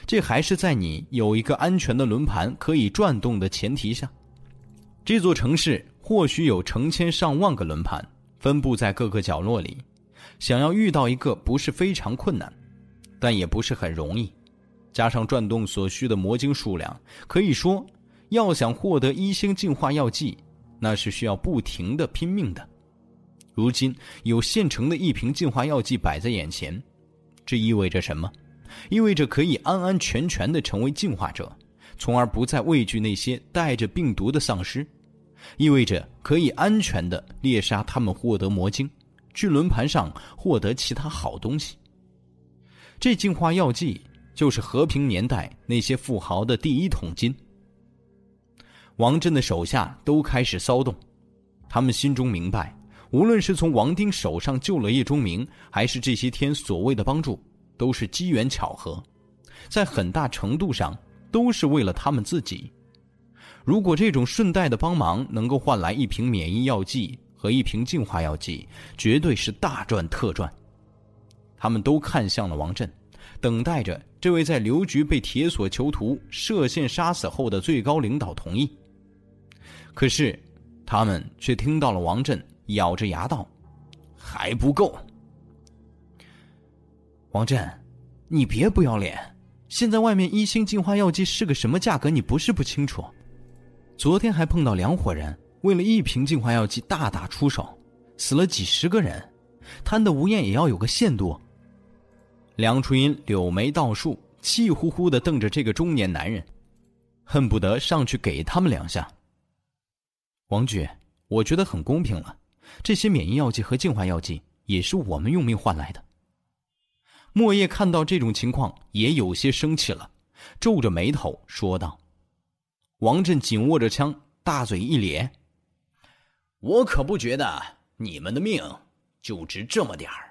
这还是在你有一个安全的轮盘可以转动的前提下。这座城市或许有成千上万个轮盘分布在各个角落里，想要遇到一个不是非常困难，但也不是很容易。加上转动所需的魔晶数量，可以说，要想获得一星净化药剂，那是需要不停的拼命的。如今有现成的一瓶净化药剂摆在眼前，这意味着什么？意味着可以安安全全的成为进化者，从而不再畏惧那些带着病毒的丧尸；意味着可以安全的猎杀他们，获得魔晶，去轮盘上获得其他好东西。这进化药剂就是和平年代那些富豪的第一桶金。王震的手下都开始骚动，他们心中明白，无论是从王丁手上救了叶忠明，还是这些天所谓的帮助。都是机缘巧合，在很大程度上都是为了他们自己。如果这种顺带的帮忙能够换来一瓶免疫药剂和一瓶净化药剂，绝对是大赚特赚。他们都看向了王震，等待着这位在刘局被铁索囚徒射线杀死后的最高领导同意。可是，他们却听到了王震咬着牙道：“还不够。”王震，你别不要脸！现在外面一星净化药剂是个什么价格？你不是不清楚。昨天还碰到两伙人为了一瓶净化药剂大打出手，死了几十个人，贪得无厌也要有个限度。梁初音柳眉倒竖，气呼呼的瞪着这个中年男人，恨不得上去给他们两下。王局，我觉得很公平了，这些免疫药剂和净化药剂也是我们用命换来的。莫叶看到这种情况，也有些生气了，皱着眉头说道：“王震紧握着枪，大嘴一咧。我可不觉得你们的命就值这么点儿。”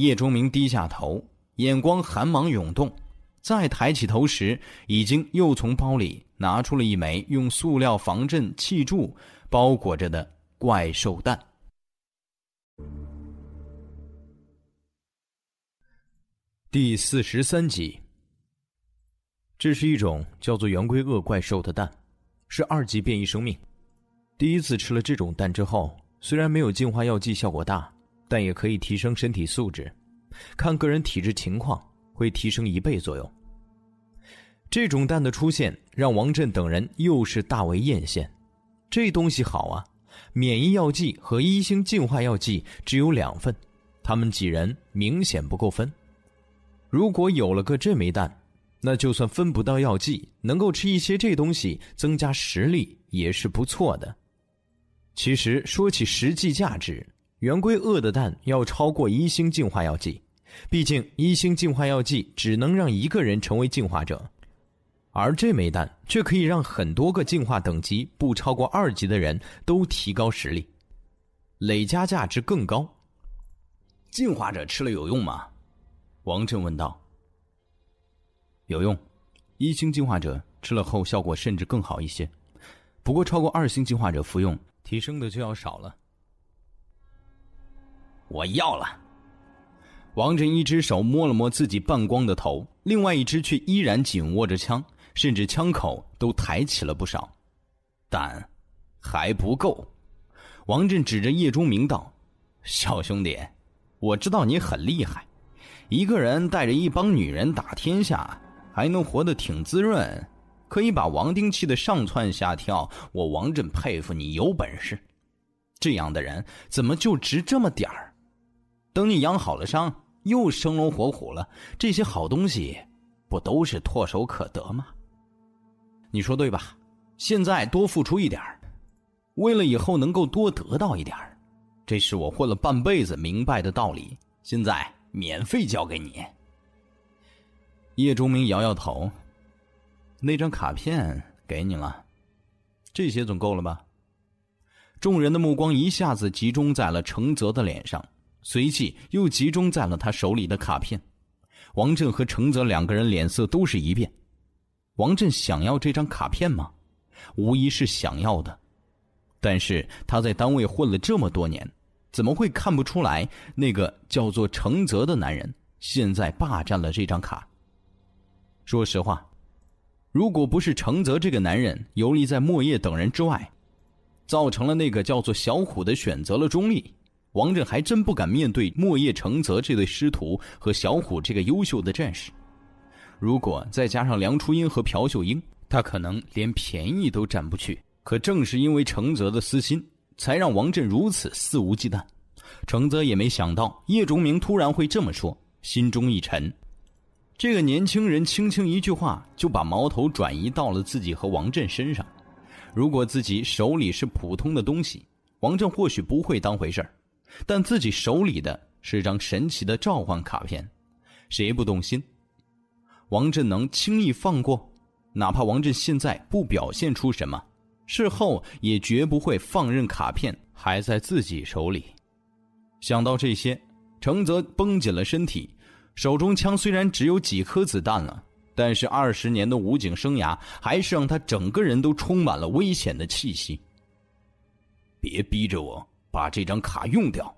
叶钟明低下头，眼光寒芒涌动，再抬起头时，已经又从包里拿出了一枚用塑料防震气柱包裹着的怪兽蛋。第四十三集。这是一种叫做圆规鳄怪兽的蛋，是二级变异生命。第一次吃了这种蛋之后，虽然没有净化药剂效果大，但也可以提升身体素质，看个人体质情况会提升一倍左右。这种蛋的出现让王震等人又是大为艳羡。这东西好啊！免疫药剂和一星净化药剂只有两份，他们几人明显不够分。如果有了个这枚蛋，那就算分不到药剂，能够吃一些这东西增加实力也是不错的。其实说起实际价值，圆规鳄的蛋要超过一星净化药剂，毕竟一星净化药剂只能让一个人成为进化者，而这枚蛋却可以让很多个进化等级不超过二级的人都提高实力，累加价值更高。进化者吃了有用吗？王震问道：“有用，一星进化者吃了后效果甚至更好一些。不过超过二星进化者服用，提升的就要少了。”我要了。王震一只手摸了摸自己半光的头，另外一只却依然紧握着枪，甚至枪口都抬起了不少。但还不够。王震指着叶中明道：“小兄弟，我知道你很厉害。”一个人带着一帮女人打天下，还能活得挺滋润，可以把王丁气得上蹿下跳。我王震佩服你有本事。这样的人怎么就值这么点儿？等你养好了伤，又生龙活虎了，这些好东西不都是唾手可得吗？你说对吧？现在多付出一点为了以后能够多得到一点这是我混了半辈子明白的道理。现在免费教给你。叶钟明摇摇头，那张卡片给你了，这些总够了吧？众人的目光一下子集中在了程泽的脸上，随即又集中在了他手里的卡片。王震和程泽两个人脸色都是一变。王震想要这张卡片吗？无疑是想要的，但是他在单位混了这么多年，怎么会看不出来那个叫做程泽的男人现在霸占了这张卡？说实话，如果不是程泽这个男人游离在莫叶等人之外，造成了那个叫做小虎的选择了中立，王震还真不敢面对莫叶承泽这对师徒和小虎这个优秀的战士。如果再加上梁初音和朴秀英。他可能连便宜都占不去，可正是因为承泽的私心，才让王震如此肆无忌惮。承泽也没想到叶钟明突然会这么说，心中一沉。这个年轻人轻轻一句话，就把矛头转移到了自己和王震身上。如果自己手里是普通的东西，王震或许不会当回事儿，但自己手里的是张神奇的召唤卡片，谁不动心？王震能轻易放过？哪怕王震现在不表现出什么，事后也绝不会放任卡片还在自己手里。想到这些，程泽绷紧了身体，手中枪虽然只有几颗子弹了，但是二十年的武警生涯还是让他整个人都充满了危险的气息。别逼着我把这张卡用掉，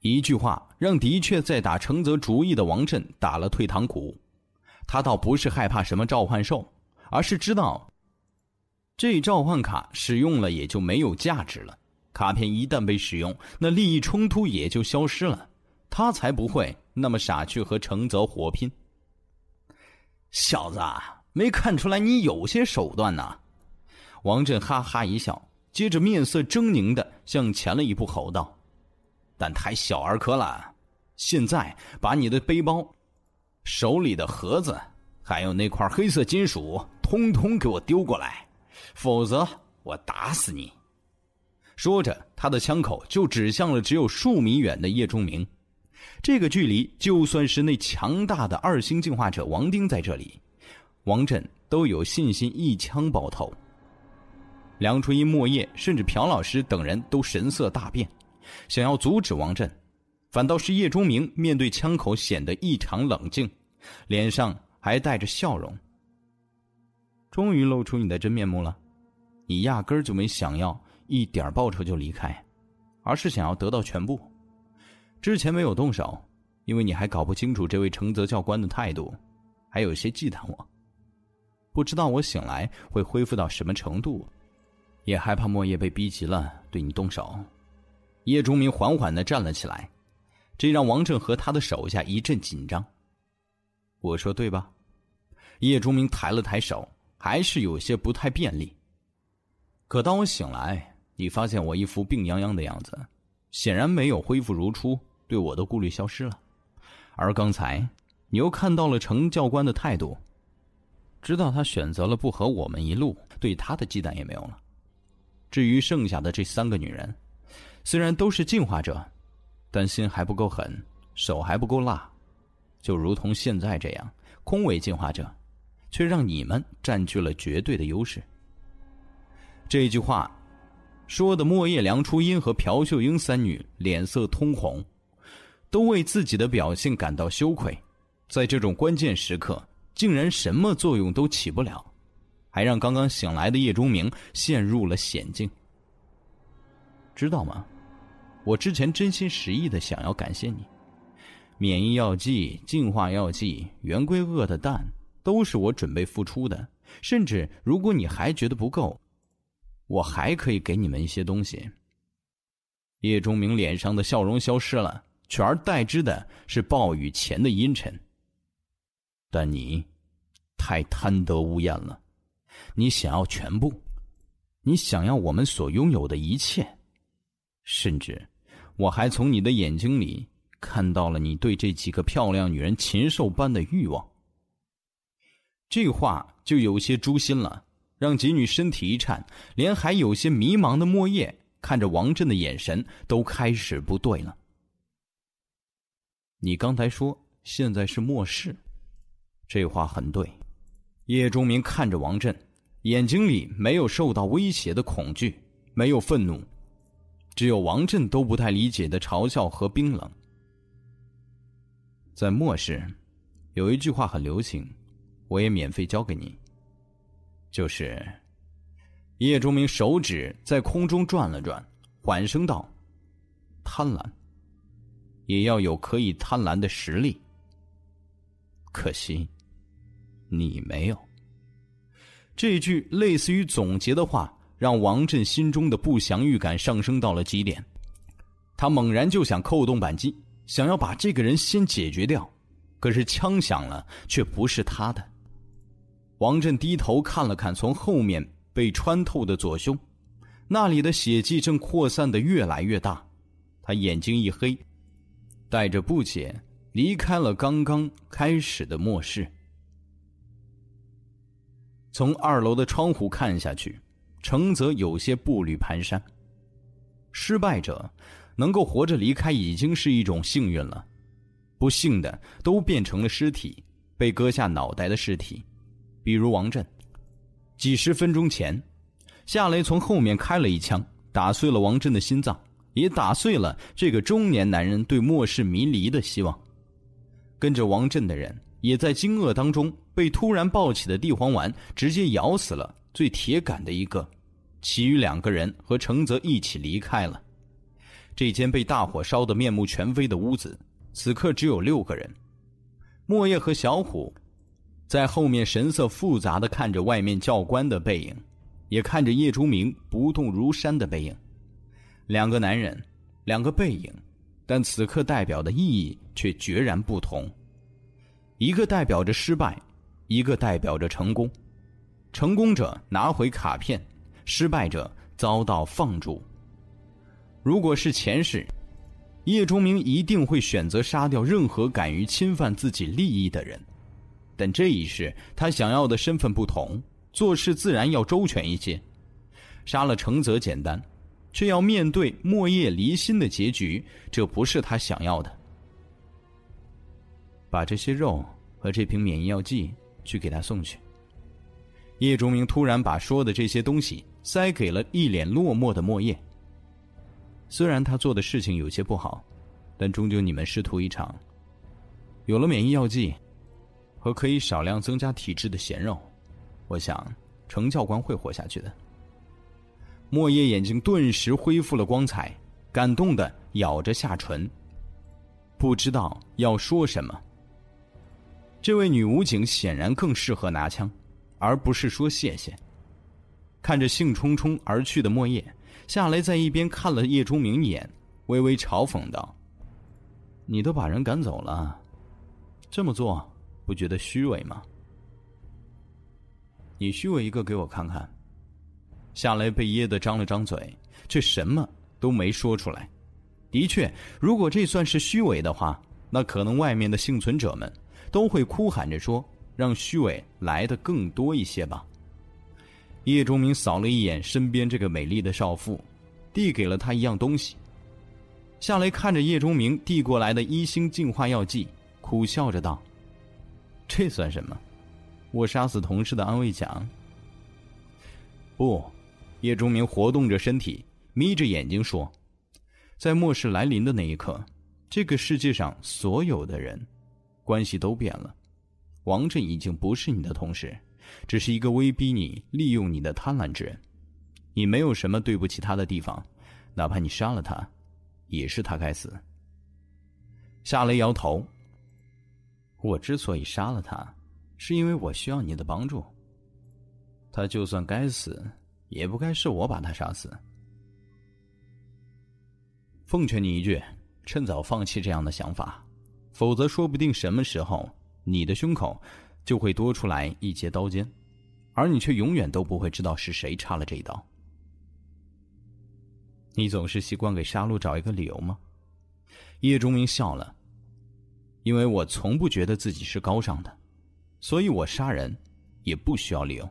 一句话让的确在打承泽主意的王震打了退堂鼓。他倒不是害怕什么召唤兽，而是知道，这召唤卡使用了也就没有价值了。卡片一旦被使用，那利益冲突也就消失了。他才不会那么傻去和承泽火拼。小子，没看出来你有些手段呐？王震哈哈一笑，接着面色狰狞的向前了一步，吼道：“但太小儿科了！现在把你的背包。”手里的盒子，还有那块黑色金属，通通给我丢过来，否则我打死你！说着，他的枪口就指向了只有数米远的叶钟明。这个距离，就算是那强大的二星进化者王丁在这里，王震都有信心一枪爆头。梁初音、莫叶，甚至朴老师等人都神色大变，想要阻止王震。反倒是叶钟明面对枪口显得异常冷静，脸上还带着笑容。终于露出你的真面目了，你压根儿就没想要一点报酬就离开，而是想要得到全部。之前没有动手，因为你还搞不清楚这位承泽教官的态度，还有些忌惮我，不知道我醒来会恢复到什么程度，也害怕莫叶被逼急了对你动手。叶钟明缓缓的站了起来。这让王正和他的手下一阵紧张。我说对吧？叶钟明抬了抬手，还是有些不太便利。可当我醒来，你发现我一副病殃殃的样子，显然没有恢复如初，对我的顾虑消失了。而刚才，你又看到了程教官的态度，知道他选择了不和我们一路，对他的忌惮也没有了。至于剩下的这三个女人，虽然都是进化者。但心还不够狠，手还不够辣，就如同现在这样，空位进化者，却让你们占据了绝对的优势。这句话，说的莫叶、良初音和朴秀英三女脸色通红，都为自己的表现感到羞愧。在这种关键时刻，竟然什么作用都起不了，还让刚刚醒来的叶钟明陷入了险境。知道吗？我之前真心实意的想要感谢你，免疫药剂、净化药剂、圆规鳄的蛋，都是我准备付出的。甚至如果你还觉得不够，我还可以给你们一些东西。叶钟明脸上的笑容消失了，取而代之的是暴雨前的阴沉。但你，太贪得无厌了，你想要全部，你想要我们所拥有的一切。甚至，我还从你的眼睛里看到了你对这几个漂亮女人禽兽般的欲望。这话就有些诛心了，让几女身体一颤，连还有些迷茫的莫叶看着王振的眼神都开始不对了。你刚才说现在是末世，这话很对。叶钟明看着王振，眼睛里没有受到威胁的恐惧，没有愤怒，只有王振都不太理解的嘲笑和冰冷。在末世，有一句话很流行。我也免费教给你。就是，叶钟明手指在空中转了转，缓声道：“贪婪，也要有可以贪婪的实力。可惜，你没有。”这句类似于总结的话，让王振心中的不祥预感上升到了极点。他猛然就想扣动扳机，想要把这个人先解决掉，可是枪响了，却不是他的。王振低头看了看从后面被穿透的左胸，那里的血迹正扩散的越来越大。他眼睛一黑，带着不解离开了刚刚开始的末世。从二楼的窗户看下去，程泽有些步履蹒跚。失败者能够活着离开已经是一种幸运了，不幸的都变成了尸体，被割下脑袋的尸体。比如王振，几十分钟前，夏雷从后面开了一枪，打碎了王振的心脏，也打碎了这个中年男人对末世迷离的希望。跟着王振的人也在惊愕当中被突然抱起的地黄丸直接咬死了最铁杆的一个，其余两个人和程泽一起离开了。这间被大火烧得面目全非的屋子，此刻只有六个人，莫叶和小虎。在后面神色复杂的看着外面教官的背影，也看着叶钟明不动如山的背影。两个男人，两个背影，但此刻代表的意义却决然不同。一个代表着失败，一个代表着成功。成功者拿回卡片，失败者遭到放逐。如果是前世，叶钟明一定会选择杀掉任何敢于侵犯自己利益的人。但这一世，他想要的身份不同，做事自然要周全一些。杀了程泽简单，却要面对莫叶离心的结局，这不是他想要的。把这些肉和这瓶免疫药剂去给他送去。叶钟明突然把说的这些东西塞给了一脸落寞的莫叶。虽然他做的事情有些不好，但终究你们师徒一场。有了免疫药剂。和可以少量增加体质的咸肉，我想程教官会活下去的。莫叶眼睛顿时恢复了光彩，感动的咬着下唇，不知道要说什么。这位女武警显然更适合拿枪，而不是说谢谢。看着兴冲冲而去的莫叶，夏雷在一边看了叶钟明一眼，微微嘲讽道：“你都把人赶走了，这么做。”不觉得虚伪吗？你虚伪一个给我看看。夏雷被噎得张了张嘴，却什么都没说出来。的确，如果这算是虚伪的话，那可能外面的幸存者们都会哭喊着说：“让虚伪来的更多一些吧。”叶钟明扫了一眼身边这个美丽的少妇，递给了她一样东西。夏雷看着叶钟明递过来的一星净化药剂，苦笑着道。这算什么？我杀死同事的安慰奖？不，叶钟明活动着身体，眯着眼睛说：“在末世来临的那一刻，这个世界上所有的人，关系都变了。王振已经不是你的同事，只是一个威逼你、利用你的贪婪之人。你没有什么对不起他的地方，哪怕你杀了他，也是他该死。”夏雷摇头。我之所以杀了他，是因为我需要你的帮助。他就算该死，也不该是我把他杀死。奉劝你一句，趁早放弃这样的想法，否则说不定什么时候你的胸口就会多出来一截刀尖，而你却永远都不会知道是谁插了这一刀。你总是习惯给杀戮找一个理由吗？叶钟明笑了。因为我从不觉得自己是高尚的，所以我杀人也不需要理由。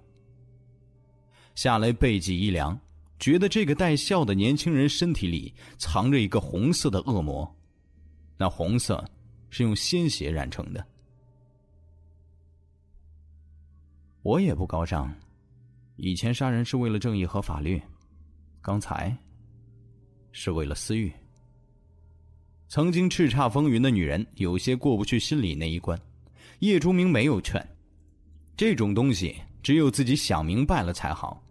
夏雷背脊一凉，觉得这个带笑的年轻人身体里藏着一个红色的恶魔，那红色是用鲜血染成的。我也不高尚，以前杀人是为了正义和法律，刚才是为了私欲。曾经叱咤风云的女人，有些过不去心里那一关。叶竹明没有劝，这种东西只有自己想明白了才好。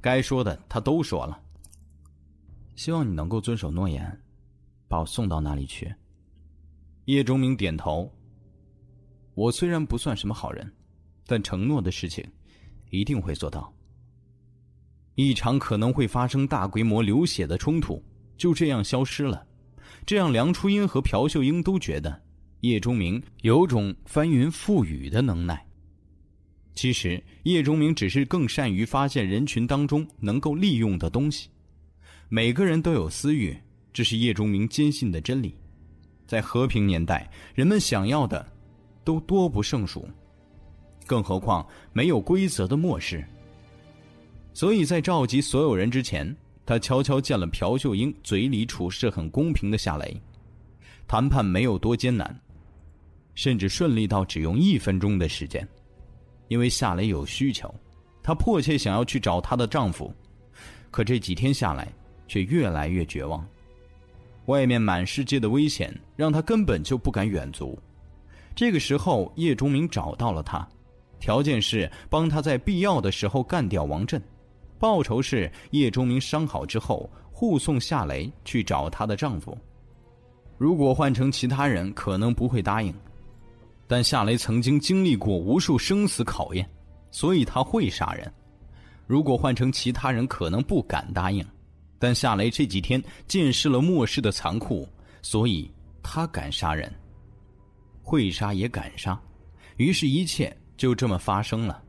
该说的他都说了。希望你能够遵守诺言，把我送到那里去。叶钟明点头。我虽然不算什么好人，但承诺的事情一定会做到。一场可能会发生大规模流血的冲突就这样消失了。这让梁初音和朴秀英都觉得叶钟明有种翻云覆雨的能耐。其实叶钟明只是更善于发现人群当中能够利用的东西。每个人都有私欲，这是叶钟明坚信的真理。在和平年代，人们想要的都多不胜数，更何况没有规则的末世。所以在召集所有人之前。他悄悄见了朴秀英，嘴里处事很公平的夏雷，谈判没有多艰难，甚至顺利到只用一分钟的时间。因为夏雷有需求，她迫切想要去找她的丈夫，可这几天下来却越来越绝望。外面满世界的危险让他根本就不敢远足。这个时候，叶钟明找到了他，条件是帮他在必要的时候干掉王震。报酬是叶钟明伤好之后护送夏雷去找她的丈夫。如果换成其他人，可能不会答应，但夏雷曾经经历过无数生死考验，所以他会杀人。如果换成其他人，可能不敢答应，但夏雷这几天见识了末世的残酷，所以他敢杀人，会杀也敢杀，于是，一切就这么发生了。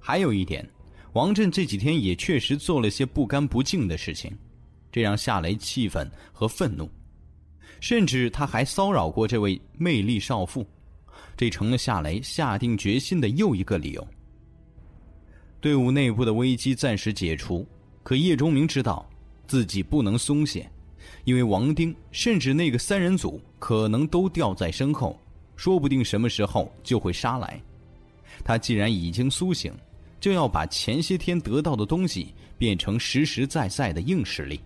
还有一点。王震这几天也确实做了些不干不净的事情，这让夏雷气愤和愤怒，甚至他还骚扰过这位魅力少妇，这成了夏雷下定决心的又一个理由。队伍内部的危机暂时解除，可叶钟明知道自己不能松懈，因为王丁甚至那个三人组可能都掉在身后，说不定什么时候就会杀来。他既然已经苏醒。就要把前些天得到的东西变成实实在在的硬实力。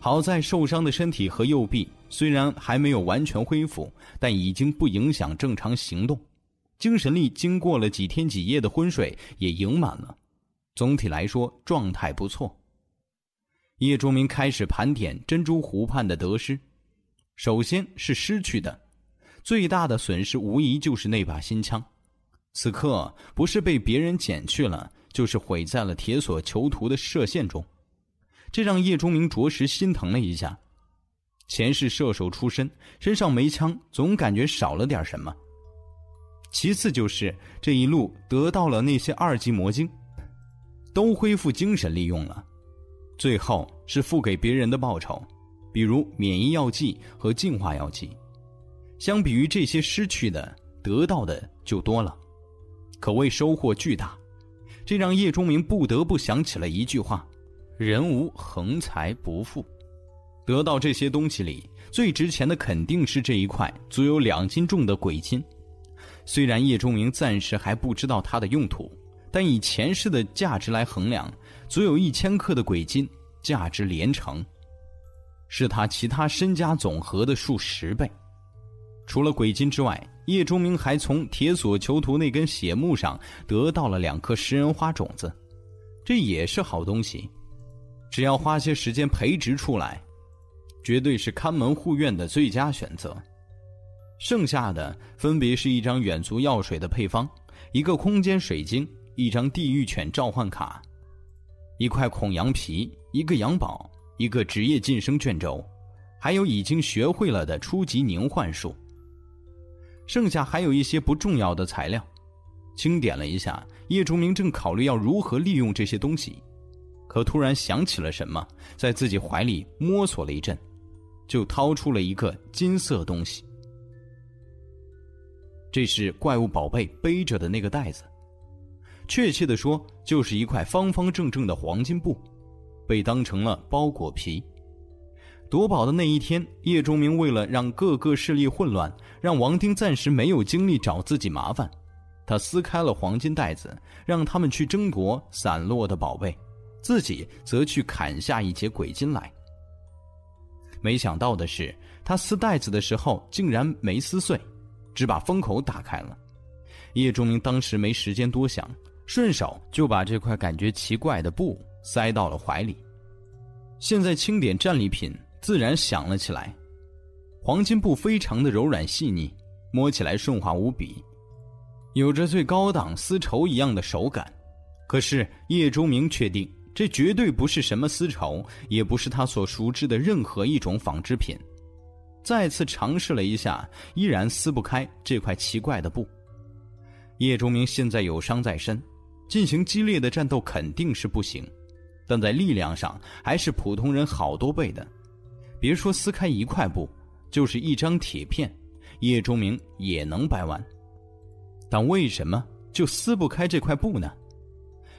好在受伤的身体和右臂虽然还没有完全恢复，但已经不影响正常行动。精神力经过了几天几夜的昏睡也盈满了，总体来说状态不错。叶钟明开始盘点珍珠湖畔的得失，首先是失去的，最大的损失无疑就是那把新枪。此刻不是被别人捡去了，就是毁在了铁索囚徒的射线中，这让叶钟明着实心疼了一下。前世射手出身，身上没枪，总感觉少了点什么。其次就是这一路得到了那些二级魔晶，都恢复精神利用了。最后是付给别人的报酬，比如免疫药剂和净化药剂。相比于这些失去的，得到的就多了。可谓收获巨大，这让叶钟明不得不想起了一句话：“人无横财不富。”得到这些东西里最值钱的肯定是这一块足有两斤重的鬼金。虽然叶钟明暂时还不知道它的用途，但以前世的价值来衡量，足有一千克的鬼金价值连城，是他其他身家总和的数十倍。除了鬼金之外，叶钟明还从铁索囚徒那根血木上得到了两颗食人花种子，这也是好东西。只要花些时间培植出来，绝对是看门护院的最佳选择。剩下的分别是一张远足药水的配方，一个空间水晶，一张地狱犬召唤卡，一块孔羊皮，一个羊宝，一个职业晋升卷轴，还有已经学会了的初级凝幻术。剩下还有一些不重要的材料，清点了一下，叶竹明正考虑要如何利用这些东西，可突然想起了什么，在自己怀里摸索了一阵，就掏出了一个金色东西。这是怪物宝贝背着的那个袋子，确切的说，就是一块方方正正的黄金布，被当成了包裹皮。夺宝的那一天，叶钟明为了让各个势力混乱，让王丁暂时没有精力找自己麻烦，他撕开了黄金袋子，让他们去争夺散落的宝贝，自己则去砍下一截鬼金来。没想到的是，他撕袋子的时候竟然没撕碎，只把封口打开了。叶钟明当时没时间多想，顺手就把这块感觉奇怪的布塞到了怀里。现在清点战利品。自然想了起来，黄金布非常的柔软细腻，摸起来顺滑无比，有着最高档丝绸一样的手感。可是叶钟明确定，这绝对不是什么丝绸，也不是他所熟知的任何一种纺织品。再次尝试了一下，依然撕不开这块奇怪的布。叶钟明现在有伤在身，进行激烈的战斗肯定是不行，但在力量上还是普通人好多倍的。别说撕开一块布，就是一张铁片，叶钟明也能掰弯。但为什么就撕不开这块布呢？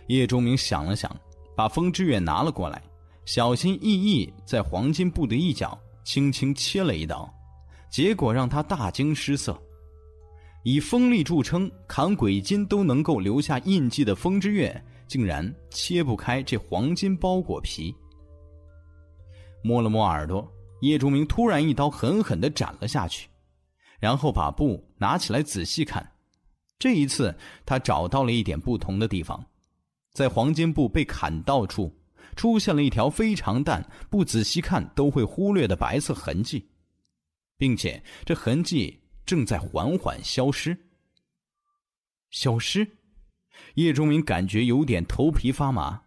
叶钟明想了想，把风之月拿了过来，小心翼翼在黄金布的一角轻轻切了一刀，结果让他大惊失色。以锋利著称，砍鬼金都能够留下印记的风之月，竟然切不开这黄金包裹皮。摸了摸耳朵，叶竹明突然一刀狠狠的斩了下去，然后把布拿起来仔细看。这一次，他找到了一点不同的地方，在黄金布被砍到处，出现了一条非常淡、不仔细看都会忽略的白色痕迹，并且这痕迹正在缓缓消失。消失，叶钟明感觉有点头皮发麻，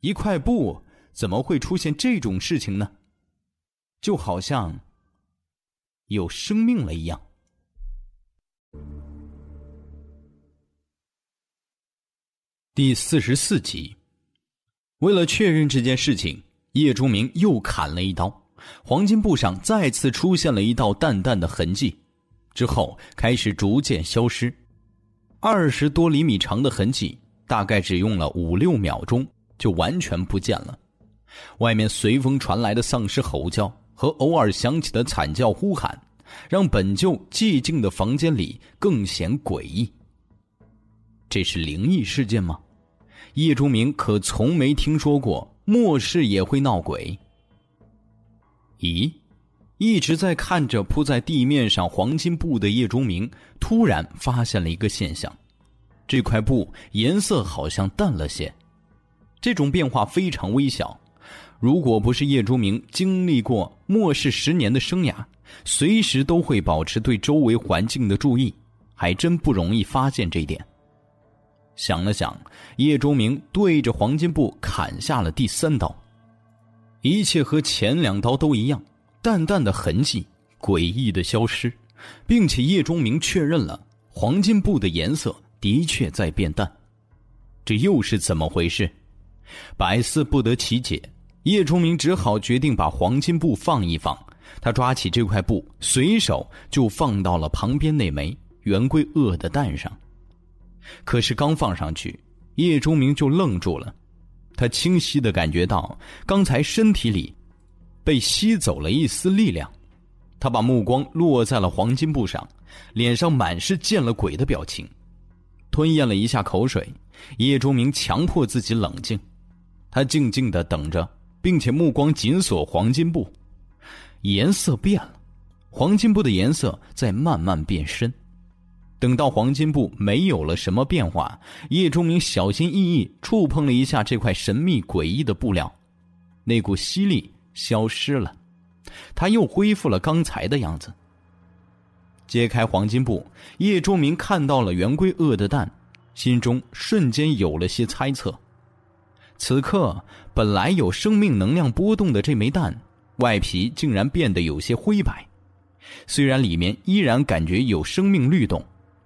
一块布。怎么会出现这种事情呢？就好像有生命了一样。第四十四集，为了确认这件事情，叶钟明又砍了一刀，黄金布上再次出现了一道淡淡的痕迹，之后开始逐渐消失。二十多厘米长的痕迹，大概只用了五六秒钟就完全不见了。外面随风传来的丧尸吼叫和偶尔响起的惨叫呼喊，让本就寂静的房间里更显诡异。这是灵异事件吗？叶忠明可从没听说过末世也会闹鬼。咦，一直在看着铺在地面上黄金布的叶钟明，突然发现了一个现象：这块布颜色好像淡了些，这种变化非常微小。如果不是叶钟明经历过末世十年的生涯，随时都会保持对周围环境的注意，还真不容易发现这一点。想了想，叶钟明对着黄金布砍下了第三刀，一切和前两刀都一样，淡淡的痕迹诡异的消失，并且叶钟明确认了黄金布的颜色的确在变淡，这又是怎么回事？百思不得其解。叶钟明只好决定把黄金布放一放。他抓起这块布，随手就放到了旁边那枚圆规鳄的蛋上。可是刚放上去，叶钟明就愣住了。他清晰的感觉到，刚才身体里被吸走了一丝力量。他把目光落在了黄金布上，脸上满是见了鬼的表情。吞咽了一下口水，叶钟明强迫自己冷静。他静静的等着。并且目光紧锁黄金布，颜色变了，黄金布的颜色在慢慢变深。等到黄金布没有了什么变化，叶钟明小心翼翼触碰了一下这块神秘诡异的布料，那股吸力消失了，他又恢复了刚才的样子。揭开黄金布，叶钟明看到了圆规鳄的蛋，心中瞬间有了些猜测。此刻，本来有生命能量波动的这枚蛋，外皮竟然变得有些灰白。虽然里面依然感觉有生命律动，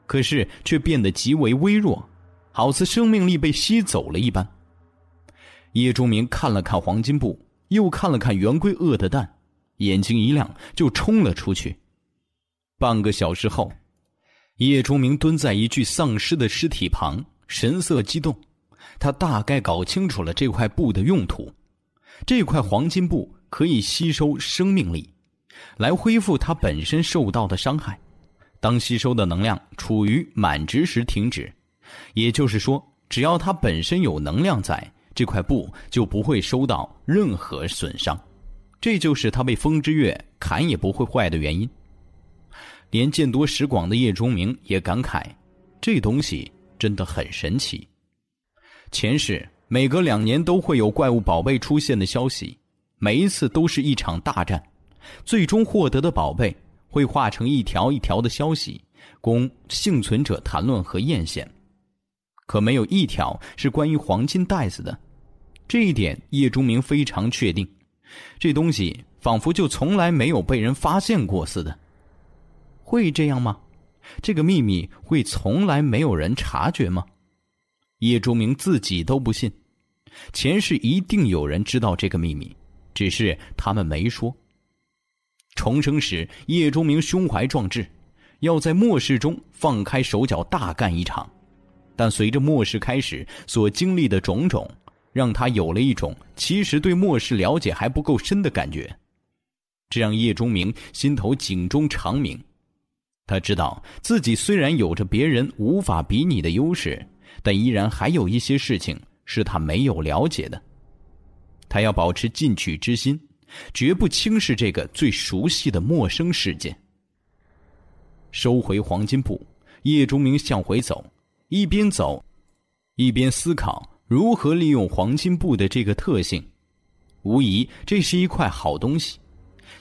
可是却变得极为微弱，好似生命力被吸走了一般。叶钟明看了看黄金布，又看了看圆规饿的蛋，眼睛一亮，就冲了出去。半个小时后，叶忠明蹲在一具丧尸的尸体旁，神色激动。他大概搞清楚了这块布的用途。这块黄金布可以吸收生命力，来恢复它本身受到的伤害。当吸收的能量处于满值时停止，也就是说，只要它本身有能量在。这块布就不会受到任何损伤，这就是他被风之月砍也不会坏的原因。连见多识广的叶钟明也感慨，这东西真的很神奇。前世每隔两年都会有怪物宝贝出现的消息，每一次都是一场大战，最终获得的宝贝会化成一条一条的消息，供幸存者谈论和艳羡。可没有一条是关于黄金袋子的，这一点叶钟明非常确定。这东西仿佛就从来没有被人发现过似的。会这样吗？这个秘密会从来没有人察觉吗？叶钟明自己都不信。前世一定有人知道这个秘密，只是他们没说。重生时，叶钟明胸怀壮志，要在末世中放开手脚大干一场。但随着末世开始所经历的种种，让他有了一种其实对末世了解还不够深的感觉，这让叶钟明心头警钟长鸣。他知道自己虽然有着别人无法比拟的优势，但依然还有一些事情是他没有了解的。他要保持进取之心，绝不轻视这个最熟悉的陌生世界。收回黄金布，叶钟明向回走。一边走，一边思考如何利用黄金布的这个特性。无疑，这是一块好东西。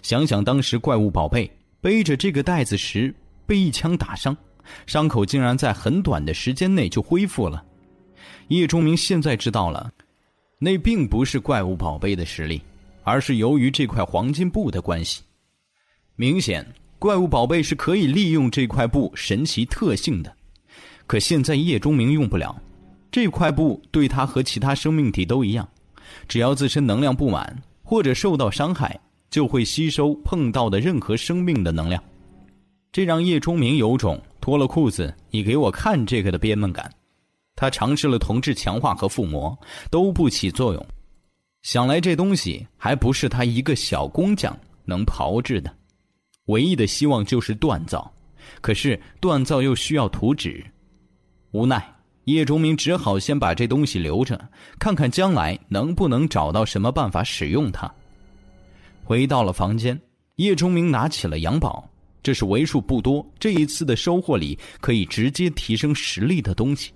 想想当时怪物宝贝背着这个袋子时被一枪打伤，伤口竟然在很短的时间内就恢复了。叶钟明现在知道了，那并不是怪物宝贝的实力，而是由于这块黄金布的关系。明显，怪物宝贝是可以利用这块布神奇特性的。可现在叶钟明用不了，这块布对他和其他生命体都一样，只要自身能量不满或者受到伤害，就会吸收碰到的任何生命的能量。这让叶钟明有种脱了裤子你给我看这个的憋闷感。他尝试了同质强化和附魔，都不起作用。想来这东西还不是他一个小工匠能炮制的，唯一的希望就是锻造，可是锻造又需要图纸。无奈，叶钟明只好先把这东西留着，看看将来能不能找到什么办法使用它。回到了房间，叶钟明拿起了羊宝，这是为数不多这一次的收获里可以直接提升实力的东西。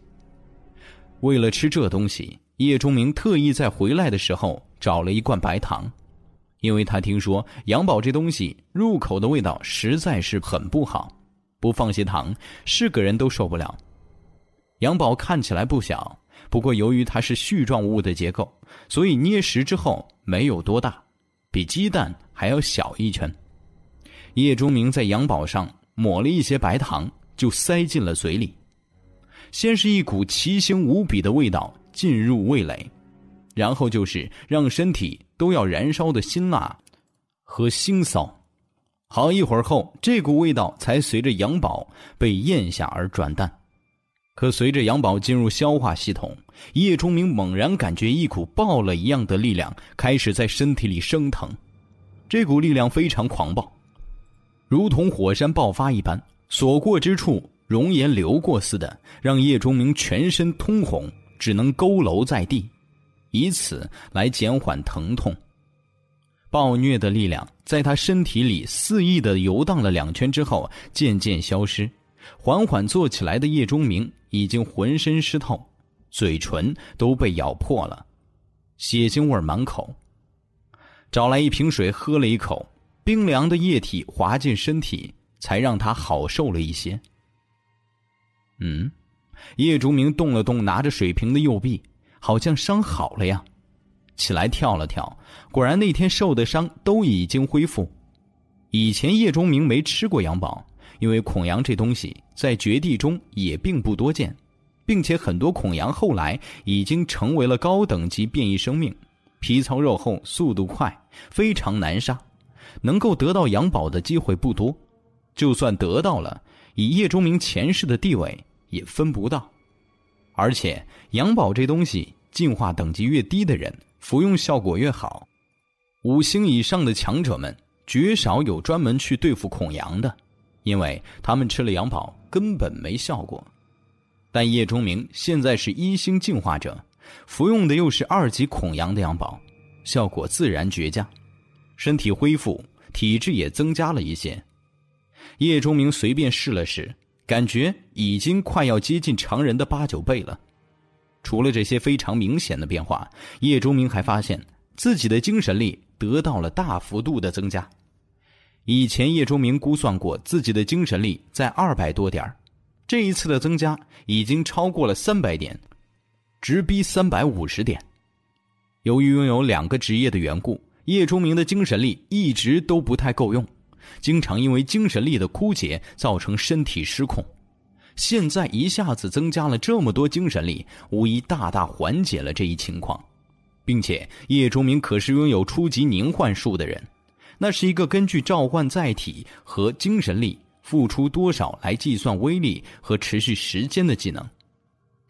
为了吃这东西，叶钟明特意在回来的时候找了一罐白糖，因为他听说羊宝这东西入口的味道实在是很不好，不放些糖，是个人都受不了。羊宝看起来不小，不过由于它是絮状物的结构，所以捏实之后没有多大，比鸡蛋还要小一圈。叶钟明在羊宝上抹了一些白糖，就塞进了嘴里。先是一股奇腥无比的味道进入味蕾，然后就是让身体都要燃烧的辛辣和腥臊。好一会儿后，这股味道才随着羊宝被咽下而转淡。可随着杨宝进入消化系统，叶钟明猛然感觉一股爆了一样的力量开始在身体里升腾。这股力量非常狂暴，如同火山爆发一般，所过之处熔岩流过似的，让叶钟明全身通红，只能佝偻在地，以此来减缓疼痛。暴虐的力量在他身体里肆意的游荡了两圈之后，渐渐消失。缓缓坐起来的叶钟明已经浑身湿透，嘴唇都被咬破了，血腥味满口。找来一瓶水喝了一口，冰凉的液体滑进身体，才让他好受了一些。嗯，叶竹明动了动拿着水瓶的右臂，好像伤好了呀。起来跳了跳，果然那天受的伤都已经恢复。以前叶忠明没吃过羊宝。因为孔阳这东西在绝地中也并不多见，并且很多孔羊后来已经成为了高等级变异生命，皮糙肉厚，速度快，非常难杀，能够得到羊宝的机会不多，就算得到了，以叶钟明前世的地位也分不到。而且羊宝这东西，进化等级越低的人服用效果越好，五星以上的强者们绝少有专门去对付孔羊的，因为他们吃了羊宝根本没效果。但叶钟明现在是一星进化者，服用的又是二级恐羊的羊宝，效果自然绝佳，身体恢复，体质也增加了一些。叶钟明随便试了试，感觉已经快要接近常人的八九倍了。除了这些非常明显的变化，叶钟明还发现自己的精神力得到了大幅度的增加。以前叶钟明估算过自己的精神力在二百多点这一次的增加已经超过了三百点，直逼三百五十点。由于拥有两个职业的缘故，叶钟明的精神力一直都不太够用，经常因为精神力的枯竭造成身体失控。现在一下子增加了这么多精神力，无疑大大缓解了这一情况。并且叶钟明可是拥有初级凝幻术的人，那是一个根据召唤载体和精神力。付出多少来计算威力和持续时间的技能，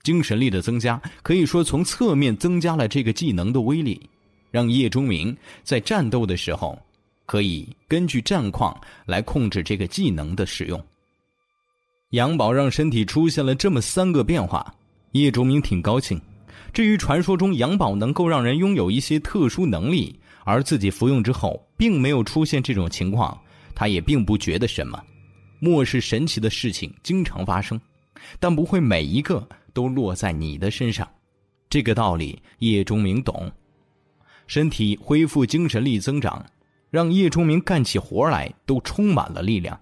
精神力的增加可以说从侧面增加了这个技能的威力，让叶钟明在战斗的时候可以根据战况来控制这个技能的使用。杨宝让身体出现了这么三个变化，叶钟明挺高兴。至于传说中杨宝能够让人拥有一些特殊能力，而自己服用之后并没有出现这种情况，他也并不觉得什么。末世神奇的事情经常发生，但不会每一个都落在你的身上。这个道理叶钟明懂。身体恢复，精神力增长，让叶钟明干起活来都充满了力量。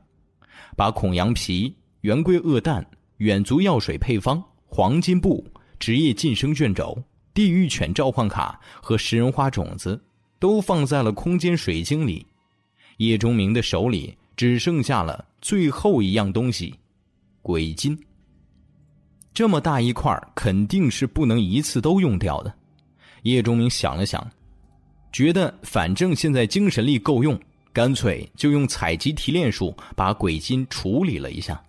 把孔羊皮、圆规恶蛋、远足药水配方、黄金布、职业晋升卷轴、地狱犬召唤卡和食人花种子，都放在了空间水晶里。叶钟明的手里。只剩下了最后一样东西，鬼金。这么大一块肯定是不能一次都用掉的。叶钟明想了想，觉得反正现在精神力够用，干脆就用采集提炼术把鬼金处理了一下。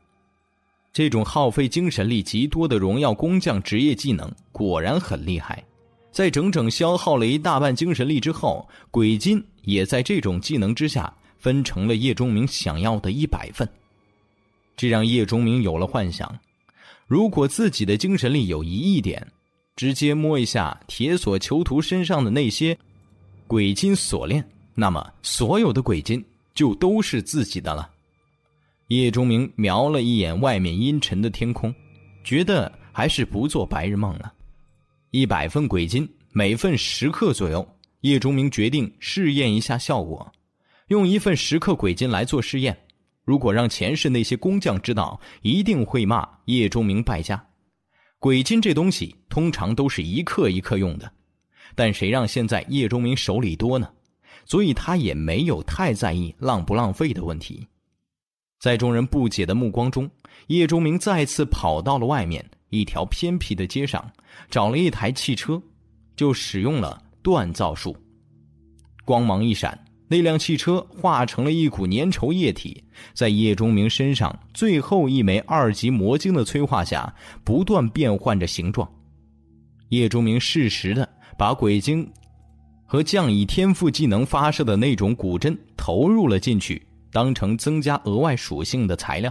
这种耗费精神力极多的荣耀工匠职业技能果然很厉害。在整整消耗了一大半精神力之后，鬼金也在这种技能之下。分成了叶钟明想要的一百份，这让叶钟明有了幻想：如果自己的精神力有一亿点，直接摸一下铁锁囚徒身上的那些鬼金锁链，那么所有的鬼金就都是自己的了。叶钟明瞄了一眼外面阴沉的天空，觉得还是不做白日梦了。一百份鬼金，每份十克左右。叶钟明决定试验一下效果。用一份十克鬼金来做试验，如果让前世那些工匠知道，一定会骂叶钟明败家。鬼金这东西通常都是一克一克用的，但谁让现在叶钟明手里多呢？所以他也没有太在意浪不浪费的问题。在众人不解的目光中，叶钟明再次跑到了外面一条偏僻的街上，找了一台汽车，就使用了锻造术，光芒一闪。那辆汽车化成了一股粘稠液体，在叶钟明身上最后一枚二级魔晶的催化下，不断变换着形状。叶钟明适时的把鬼晶和降以天赋技能发射的那种古针投入了进去，当成增加额外属性的材料。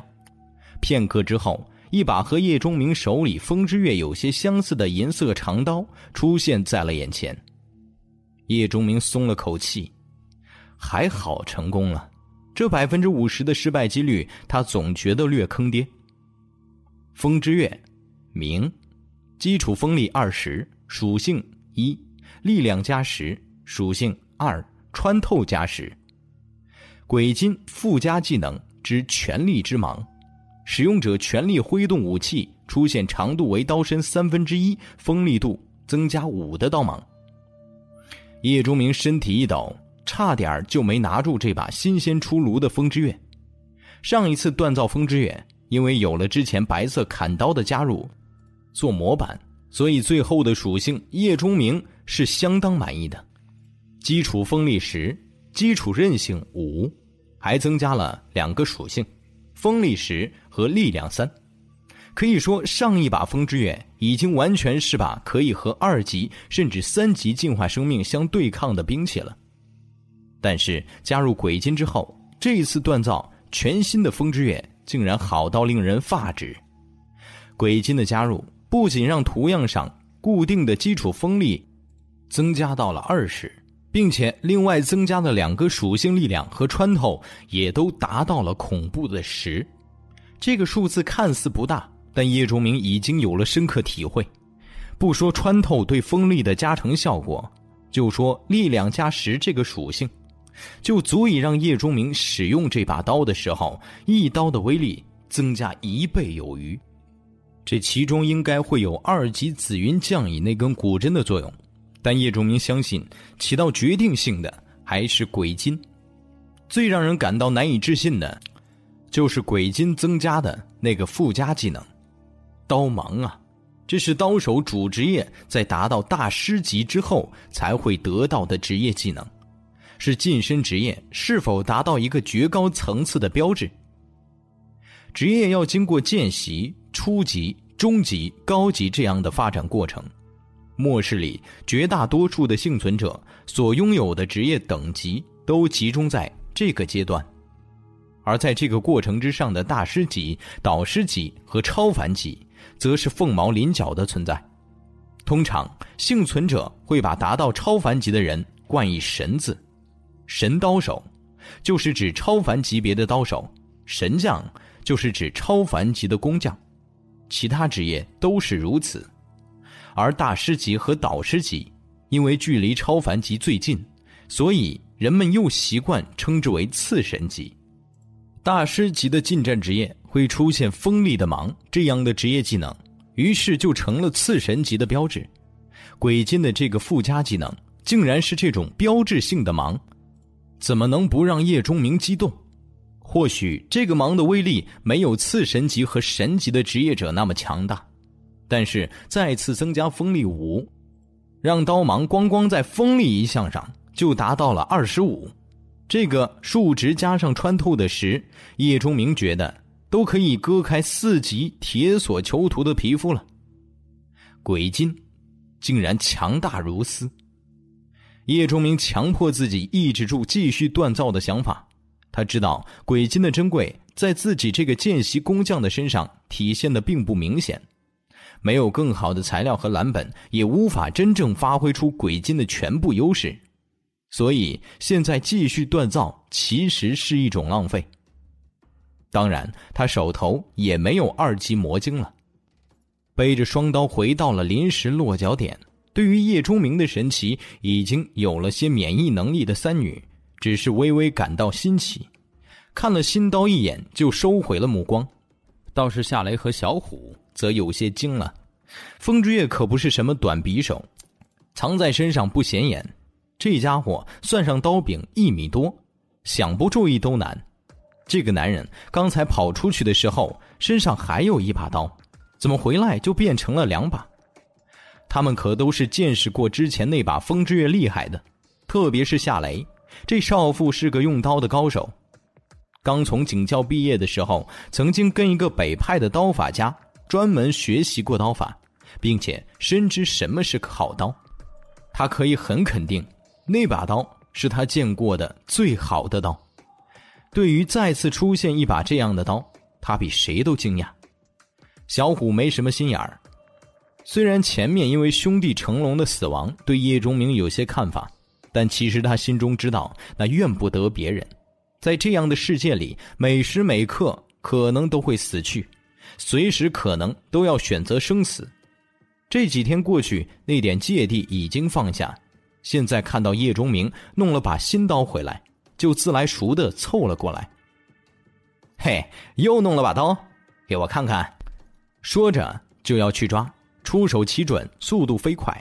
片刻之后，一把和叶钟明手里风之月有些相似的银色长刀出现在了眼前。叶钟明松了口气。还好成功了，这百分之五十的失败几率，他总觉得略坑爹。风之月，明，基础风力二十，属性一，力量加十，属性二，穿透加十。鬼金附加技能之全力之芒，使用者全力挥动武器，出现长度为刀身三分之一，锋利度增加五的刀芒。叶钟明身体一抖。差点就没拿住这把新鲜出炉的风之月。上一次锻造风之月，因为有了之前白色砍刀的加入，做模板，所以最后的属性叶钟明是相当满意的。基础锋利十，基础韧性五，还增加了两个属性：锋利十和力量三。可以说，上一把风之月已经完全是把可以和二级甚至三级进化生命相对抗的兵器了。但是加入鬼金之后，这一次锻造全新的风之月竟然好到令人发指。鬼金的加入不仅让图样上固定的基础锋利增加到了二十，并且另外增加的两个属性力量和穿透也都达到了恐怖的十。这个数字看似不大。但叶钟明已经有了深刻体会，不说穿透对锋利的加成效果，就说力量加十这个属性，就足以让叶钟明使用这把刀的时候，一刀的威力增加一倍有余。这其中应该会有二级紫云降影那根古针的作用，但叶仲明相信，起到决定性的还是鬼金。最让人感到难以置信的，就是鬼金增加的那个附加技能。刀芒啊，这是刀手主职业在达到大师级之后才会得到的职业技能，是晋升职业是否达到一个绝高层次的标志。职业要经过见习、初级、中级、高级这样的发展过程，末世里绝大多数的幸存者所拥有的职业等级都集中在这个阶段，而在这个过程之上的大师级、导师级和超凡级。则是凤毛麟角的存在。通常，幸存者会把达到超凡级的人冠以“神”字，神刀手就是指超凡级别的刀手，神将就是指超凡级的工匠，其他职业都是如此。而大师级和导师级，因为距离超凡级最近，所以人们又习惯称之为次神级。大师级的近战职业。会出现锋利的芒这样的职业技能，于是就成了次神级的标志。鬼金的这个附加技能竟然是这种标志性的芒，怎么能不让叶钟明激动？或许这个芒的威力没有次神级和神级的职业者那么强大，但是再次增加锋利五，让刀芒光光在锋利一项上就达到了二十五。这个数值加上穿透的十，叶钟明觉得。都可以割开四级铁索囚徒的皮肤了。鬼金竟然强大如斯，叶钟明强迫自己抑制住继续锻造的想法。他知道鬼金的珍贵在自己这个见习工匠的身上体现的并不明显，没有更好的材料和蓝本，也无法真正发挥出鬼金的全部优势。所以现在继续锻造其实是一种浪费。当然，他手头也没有二级魔晶了，背着双刀回到了临时落脚点。对于叶钟明的神奇，已经有了些免疫能力的三女，只是微微感到新奇，看了新刀一眼就收回了目光。倒是夏雷和小虎则有些惊了，风之月可不是什么短匕首，藏在身上不显眼，这家伙算上刀柄一米多，想不注意都难。这个男人刚才跑出去的时候，身上还有一把刀，怎么回来就变成了两把？他们可都是见识过之前那把风之月厉害的，特别是夏雷，这少妇是个用刀的高手。刚从警校毕业的时候，曾经跟一个北派的刀法家专门学习过刀法，并且深知什么是好刀。他可以很肯定，那把刀是他见过的最好的刀。对于再次出现一把这样的刀，他比谁都惊讶。小虎没什么心眼儿，虽然前面因为兄弟成龙的死亡对叶钟明有些看法，但其实他心中知道那怨不得别人。在这样的世界里，每时每刻可能都会死去，随时可能都要选择生死。这几天过去，那点芥蒂已经放下，现在看到叶钟明弄了把新刀回来。就自来熟的凑了过来。嘿，又弄了把刀，给我看看。说着就要去抓，出手奇准，速度飞快。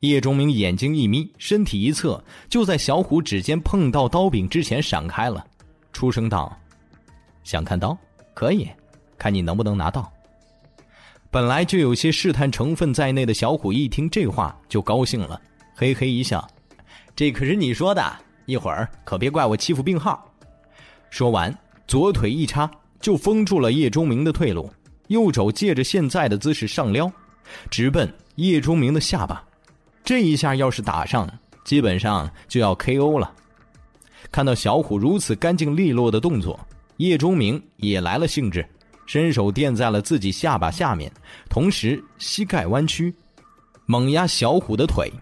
叶钟明眼睛一眯，身体一侧，就在小虎指尖碰到刀柄之前闪开了，出声道：“想看刀？可以，看你能不能拿到。”本来就有些试探成分在内的小虎一听这话就高兴了，嘿嘿一笑：“这可是你说的，一会儿可别怪我欺负病号。”说完，左腿一插，就封住了叶钟明的退路，右肘借着现在的姿势上撩，直奔叶钟明的下巴。这一下要是打上，基本上就要 K.O. 了。看到小虎如此干净利落的动作，叶钟明也来了兴致，伸手垫在了自己下巴下面，同时膝盖弯曲，猛压小虎的腿，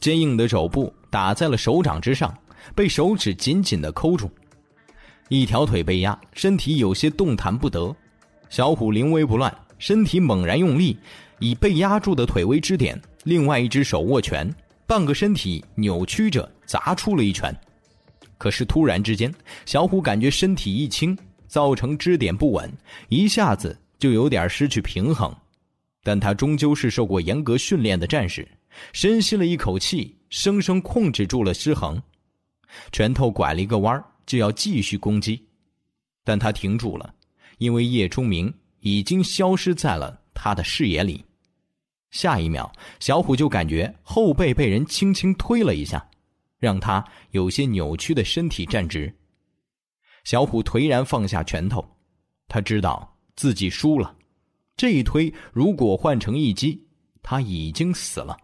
坚硬的肘部打在了手掌之上，被手指紧紧的扣住。一条腿被压，身体有些动弹不得。小虎临危不乱，身体猛然用力，以被压住的腿为支点，另外一只手握拳，半个身体扭曲着砸出了一拳。可是突然之间，小虎感觉身体一轻，造成支点不稳，一下子就有点失去平衡。但他终究是受过严格训练的战士，深吸了一口气，生生控制住了失衡，拳头拐了一个弯。就要继续攻击，但他停住了，因为叶钟明已经消失在了他的视野里。下一秒，小虎就感觉后背被人轻轻推了一下，让他有些扭曲的身体站直。小虎颓然放下拳头，他知道自己输了。这一推如果换成一击，他已经死了。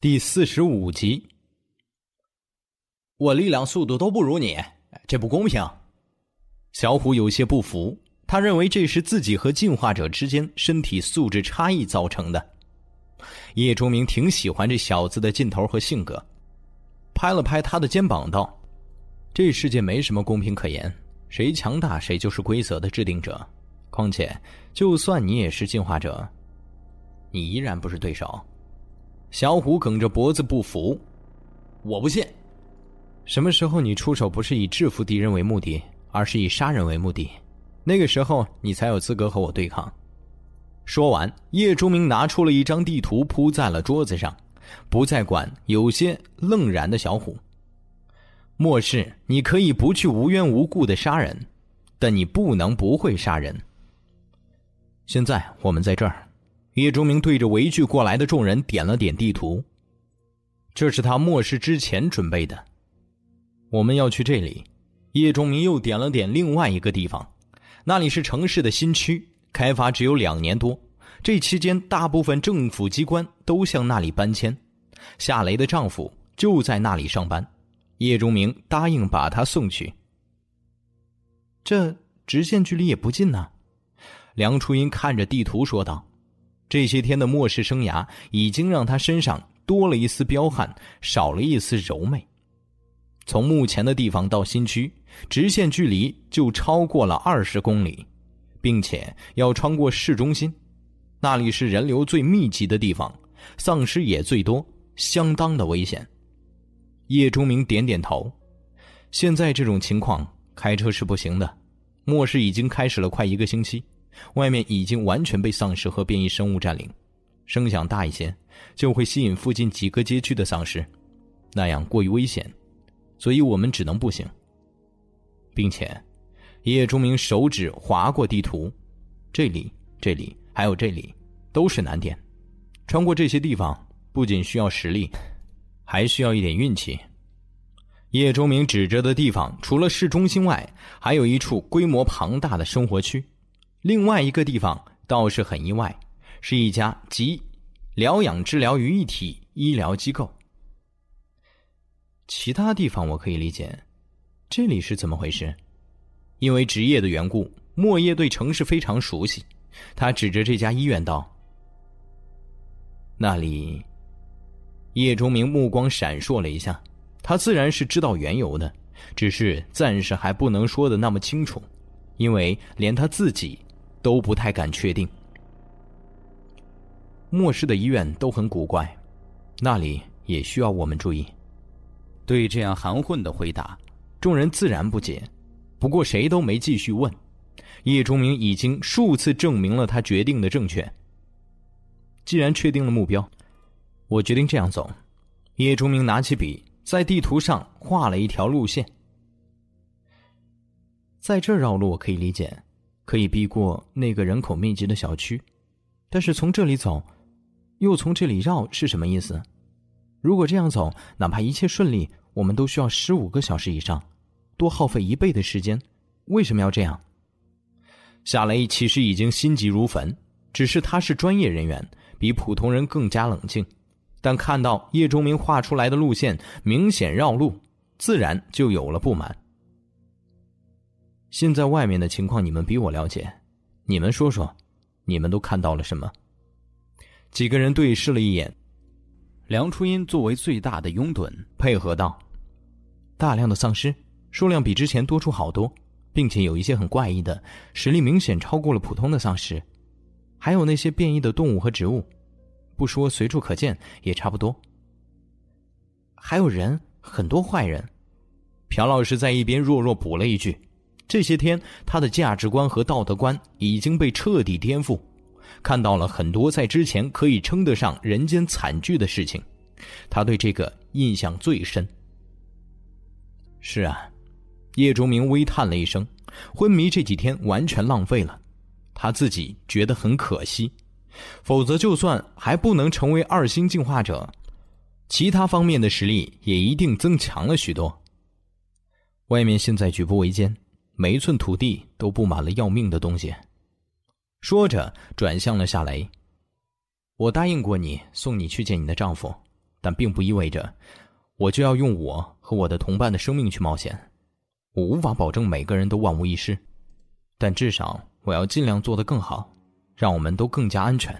第四十五集，我力量、速度都不如你，这不公平。小虎有些不服，他认为这是自己和进化者之间身体素质差异造成的。叶钟明挺喜欢这小子的劲头和性格，拍了拍他的肩膀道：“这世界没什么公平可言，谁强大谁就是规则的制定者。况且，就算你也是进化者，你依然不是对手。”小虎梗着脖子不服，我不信。什么时候你出手不是以制服敌人为目的，而是以杀人为目的？那个时候你才有资格和我对抗。说完，叶钟明拿出了一张地图铺在了桌子上，不再管有些愣然的小虎。末世，你可以不去无缘无故的杀人，但你不能不会杀人。现在我们在这儿。叶钟明对着围聚过来的众人点了点地图，这是他末世之前准备的。我们要去这里。叶钟明又点了点另外一个地方，那里是城市的新区，开发只有两年多。这期间，大部分政府机关都向那里搬迁。夏雷的丈夫就在那里上班，叶钟明答应把他送去。这直线距离也不近呐。梁初音看着地图说道。这些天的末世生涯，已经让他身上多了一丝彪悍，少了一丝柔媚。从目前的地方到新区，直线距离就超过了二十公里，并且要穿过市中心，那里是人流最密集的地方，丧尸也最多，相当的危险。叶钟明点点头，现在这种情况开车是不行的，末世已经开始了快一个星期。外面已经完全被丧尸和变异生物占领，声响大一些，就会吸引附近几个街区的丧尸，那样过于危险，所以我们只能步行。并且，叶钟明手指划过地图，这里、这里还有这里，都是难点。穿过这些地方，不仅需要实力，还需要一点运气。叶钟明指着的地方，除了市中心外，还有一处规模庞大的生活区。另外一个地方倒是很意外，是一家集疗养治疗于一体医疗机构。其他地方我可以理解，这里是怎么回事？因为职业的缘故，莫叶对城市非常熟悉。他指着这家医院道：“那里。”叶钟明目光闪烁了一下，他自然是知道缘由的，只是暂时还不能说的那么清楚，因为连他自己。都不太敢确定。末世的医院都很古怪，那里也需要我们注意。对这样含混的回答，众人自然不解。不过谁都没继续问。叶钟明已经数次证明了他决定的正确。既然确定了目标，我决定这样走。叶钟明拿起笔，在地图上画了一条路线。在这绕路我可以理解，可以避过那个人口密集的小区，但是从这里走，又从这里绕是什么意思？如果这样走，哪怕一切顺利，我们都需要十五个小时以上，多耗费一倍的时间。为什么要这样？夏雷其实已经心急如焚，只是他是专业人员，比普通人更加冷静。但看到叶钟明画出来的路线明显绕路，自然就有了不满。现在外面的情况你们比我了解，你们说说，你们都看到了什么？几个人对视了一眼。梁初音作为最大的拥趸，配合道：“大量的丧尸，数量比之前多出好多，并且有一些很怪异的，实力明显超过了普通的丧尸，还有那些变异的动物和植物，不说随处可见，也差不多。还有人，很多坏人。”朴老师在一边弱弱补了一句：“这些天，他的价值观和道德观已经被彻底颠覆。”看到了很多在之前可以称得上人间惨剧的事情，他对这个印象最深。是啊，叶钟明微叹了一声，昏迷这几天完全浪费了，他自己觉得很可惜。否则，就算还不能成为二星进化者，其他方面的实力也一定增强了许多。外面现在举步维艰，每一寸土地都布满了要命的东西。说着，转向了夏雷。我答应过你，送你去见你的丈夫，但并不意味着我就要用我和我的同伴的生命去冒险。我无法保证每个人都万无一失，但至少我要尽量做得更好，让我们都更加安全。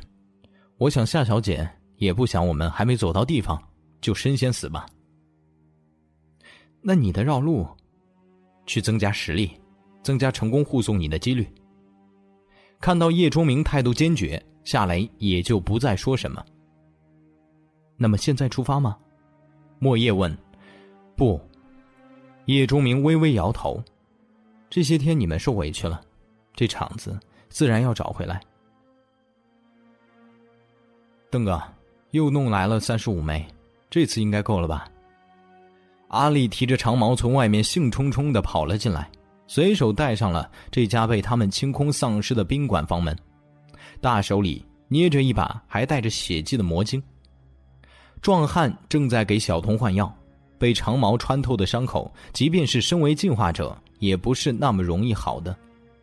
我想夏小姐也不想我们还没走到地方就身先死吧。那你的绕路，去增加实力，增加成功护送你的几率。看到叶钟明态度坚决，夏雷也就不再说什么。那么现在出发吗？莫叶问。不。叶钟明微微摇头。这些天你们受委屈了，这场子自然要找回来。邓哥，又弄来了三十五枚，这次应该够了吧？阿丽提着长矛从外面兴冲冲的跑了进来。随手带上了这家被他们清空丧尸的宾馆房门，大手里捏着一把还带着血迹的魔晶。壮汉正在给小童换药，被长矛穿透的伤口，即便是身为进化者，也不是那么容易好的，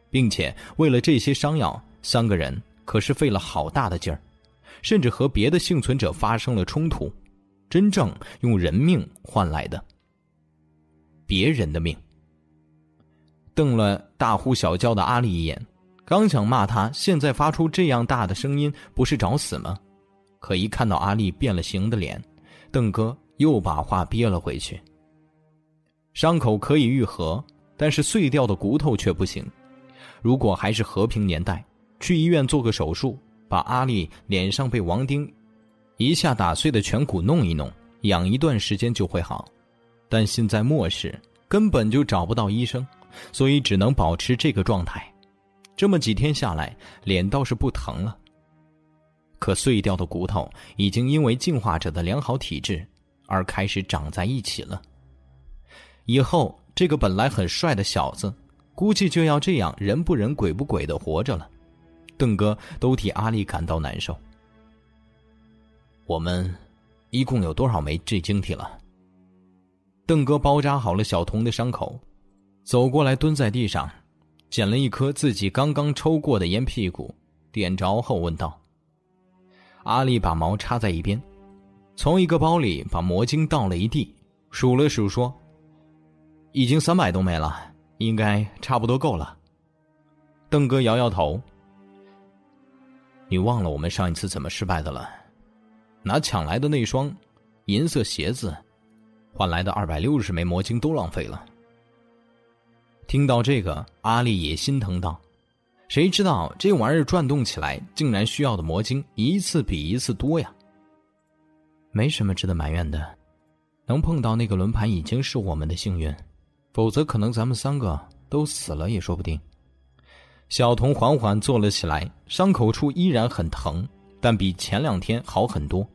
并且为了这些伤药，三个人可是费了好大的劲儿，甚至和别的幸存者发生了冲突，真正用人命换来的，别人的命。瞪了大呼小叫的阿丽一眼，刚想骂他，现在发出这样大的声音不是找死吗？可一看到阿丽变了形的脸，邓哥又把话憋了回去。伤口可以愈合，但是碎掉的骨头却不行。如果还是和平年代，去医院做个手术，把阿丽脸上被王丁一下打碎的颧骨弄一弄，养一段时间就会好。但现在末世，根本就找不到医生。所以只能保持这个状态，这么几天下来，脸倒是不疼了。可碎掉的骨头已经因为进化者的良好体质而开始长在一起了。以后这个本来很帅的小子，估计就要这样人不人鬼不鬼的活着了。邓哥都替阿丽感到难受。我们一共有多少枚 G 晶体了？邓哥包扎好了小童的伤口。走过来，蹲在地上，捡了一颗自己刚刚抽过的烟屁股，点着后问道：“阿丽，把毛插在一边，从一个包里把魔晶倒了一地，数了数说：‘已经三百多枚了，应该差不多够了。’邓哥摇摇头：‘你忘了我们上一次怎么失败的了？拿抢来的那双银色鞋子换来的二百六十枚魔晶都浪费了。’”听到这个，阿丽也心疼道：“谁知道这玩意儿转动起来，竟然需要的魔晶一次比一次多呀！没什么值得埋怨的，能碰到那个轮盘已经是我们的幸运，否则可能咱们三个都死了也说不定。”小童缓缓坐了起来，伤口处依然很疼，但比前两天好很多，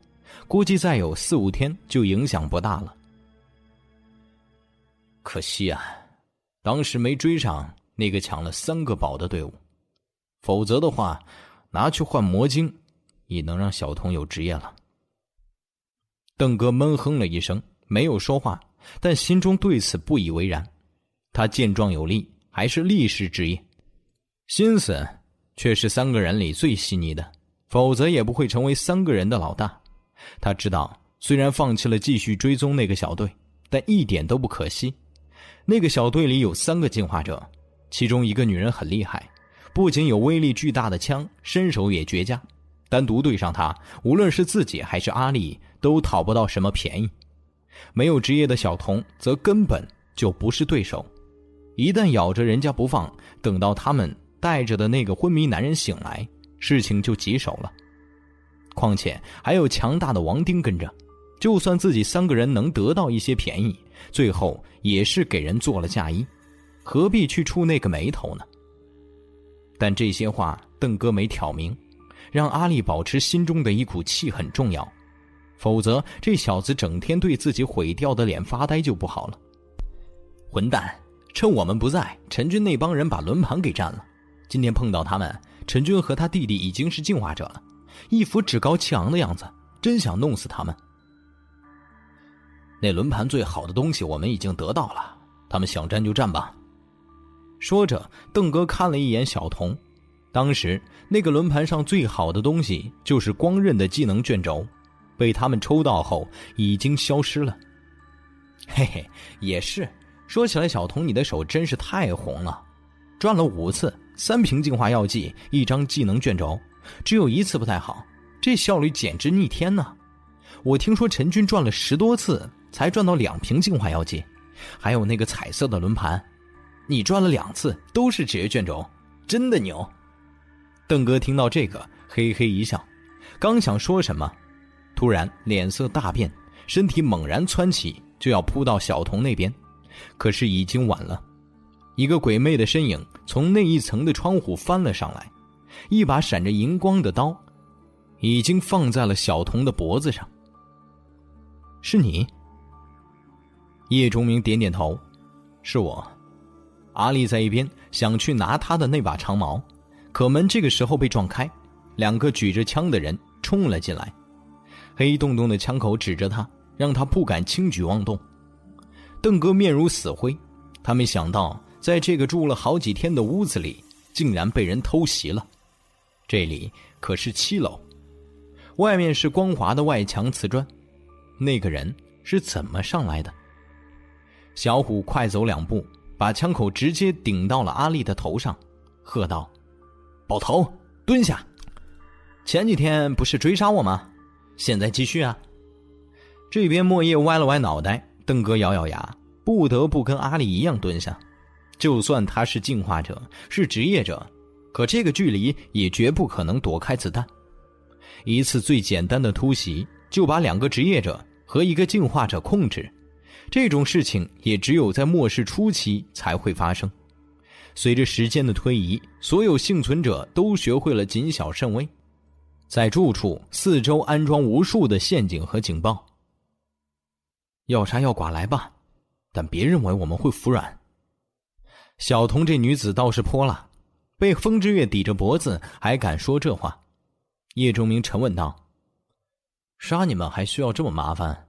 估计再有四五天就影响不大了。可惜啊！当时没追上那个抢了三个宝的队伍，否则的话，拿去换魔晶，也能让小童有职业了。邓哥闷哼了一声，没有说话，但心中对此不以为然。他健壮有力，还是力士职业，心思却是三个人里最细腻的，否则也不会成为三个人的老大。他知道，虽然放弃了继续追踪那个小队，但一点都不可惜。那个小队里有三个进化者，其中一个女人很厉害，不仅有威力巨大的枪，身手也绝佳。单独对上他，无论是自己还是阿丽，都讨不到什么便宜。没有职业的小童则根本就不是对手。一旦咬着人家不放，等到他们带着的那个昏迷男人醒来，事情就棘手了。况且还有强大的王丁跟着，就算自己三个人能得到一些便宜，最后也是给人做了嫁衣，何必去触那个眉头呢？但这些话邓哥没挑明，让阿丽保持心中的一股气很重要，否则这小子整天对自己毁掉的脸发呆就不好了。混蛋！趁我们不在，陈军那帮人把轮盘给占了。今天碰到他们，陈军和他弟弟已经是进化者了。一副趾高气昂的样子，真想弄死他们。那轮盘最好的东西我们已经得到了，他们想占就占吧。说着，邓哥看了一眼小童，当时那个轮盘上最好的东西就是光刃的技能卷轴，被他们抽到后已经消失了。嘿嘿，也是。说起来，小童，你的手真是太红了，转了五次，三瓶净化药剂，一张技能卷轴。只有一次不太好，这效率简直逆天呢！我听说陈军转了十多次才转到两瓶净化药剂，还有那个彩色的轮盘，你转了两次都是职业卷轴，真的牛！邓哥听到这个，嘿嘿一笑，刚想说什么，突然脸色大变，身体猛然窜起，就要扑到小童那边，可是已经晚了，一个鬼魅的身影从那一层的窗户翻了上来。一把闪着银光的刀，已经放在了小童的脖子上。是你？叶钟明点点头，是我。阿丽在一边想去拿他的那把长矛，可门这个时候被撞开，两个举着枪的人冲了进来，黑洞洞的枪口指着他，让他不敢轻举妄动。邓哥面如死灰，他没想到在这个住了好几天的屋子里，竟然被人偷袭了。这里可是七楼，外面是光滑的外墙瓷砖。那个人是怎么上来的？小虎快走两步，把枪口直接顶到了阿丽的头上，喝道：“保头，蹲下！前几天不是追杀我吗？现在继续啊！”这边莫叶歪了歪脑袋，邓哥咬咬牙，不得不跟阿丽一样蹲下。就算他是进化者，是职业者。可这个距离也绝不可能躲开子弹，一次最简单的突袭就把两个职业者和一个进化者控制，这种事情也只有在末世初期才会发生。随着时间的推移，所有幸存者都学会了谨小慎微，在住处四周安装无数的陷阱和警报。要杀要剐来吧，但别认为我们会服软。小童这女子倒是泼了。被风之月抵着脖子，还敢说这话？叶钟明沉问道：“杀你们还需要这么麻烦？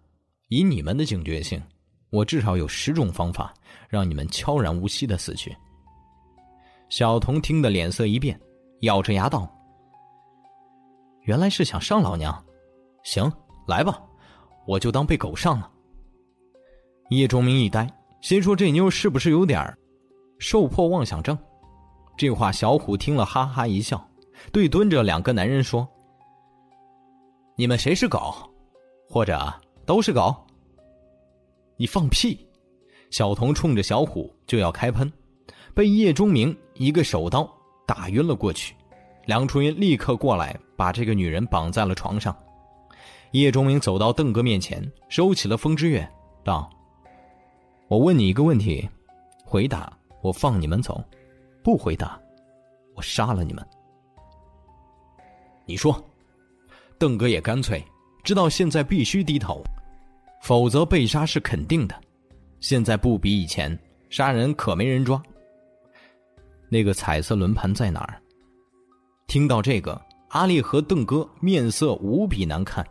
以你们的警觉性，我至少有十种方法让你们悄然无息的死去。”小童听得脸色一变，咬着牙道：“原来是想上老娘，行，来吧，我就当被狗上了。”叶钟明一呆，心说：“这妞是不是有点受迫妄想症？”这话，小虎听了哈哈一笑，对蹲着两个男人说：“你们谁是狗，或者都是狗？”你放屁！小童冲着小虎就要开喷，被叶钟明一个手刀打晕了过去。梁初云立刻过来，把这个女人绑在了床上。叶钟明走到邓哥面前，收起了风之月，道：“我问你一个问题，回答我，放你们走。”不回答，我杀了你们。你说，邓哥也干脆知道现在必须低头，否则被杀是肯定的。现在不比以前，杀人可没人抓。那个彩色轮盘在哪儿？听到这个，阿丽和邓哥面色无比难看。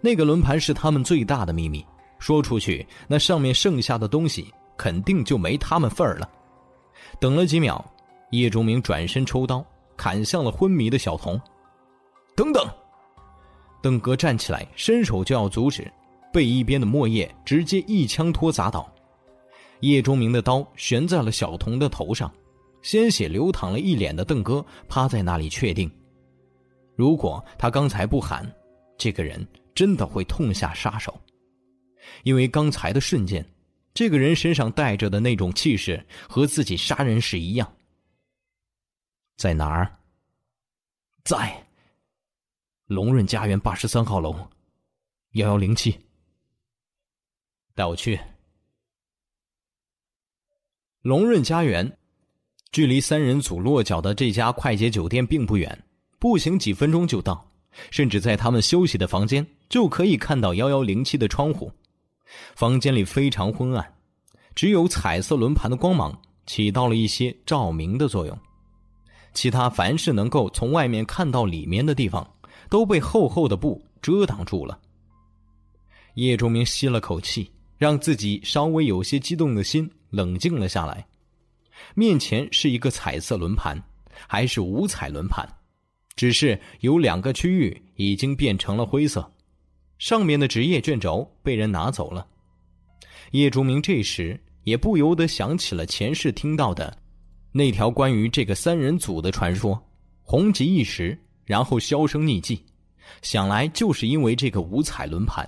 那个轮盘是他们最大的秘密，说出去，那上面剩下的东西肯定就没他们份儿了。等了几秒，叶钟明转身抽刀，砍向了昏迷的小童。等等，邓哥站起来，伸手就要阻止，被一边的莫叶直接一枪托砸倒。叶钟明的刀悬在了小童的头上，鲜血流淌了一脸的邓哥趴在那里，确定，如果他刚才不喊，这个人真的会痛下杀手，因为刚才的瞬间，这个人身上带着的那种气势和自己杀人时一样。在哪儿？在龙润家园八十三号楼，幺幺零七。带我去。龙润家园，距离三人组落脚的这家快捷酒店并不远，步行几分钟就到。甚至在他们休息的房间，就可以看到幺幺零七的窗户。房间里非常昏暗，只有彩色轮盘的光芒起到了一些照明的作用。其他凡是能够从外面看到里面的地方，都被厚厚的布遮挡住了。叶钟明吸了口气，让自己稍微有些激动的心。冷静了下来，面前是一个彩色轮盘，还是五彩轮盘，只是有两个区域已经变成了灰色，上面的职业卷轴被人拿走了。叶竹明这时也不由得想起了前世听到的那条关于这个三人组的传说，红极一时，然后销声匿迹，想来就是因为这个五彩轮盘。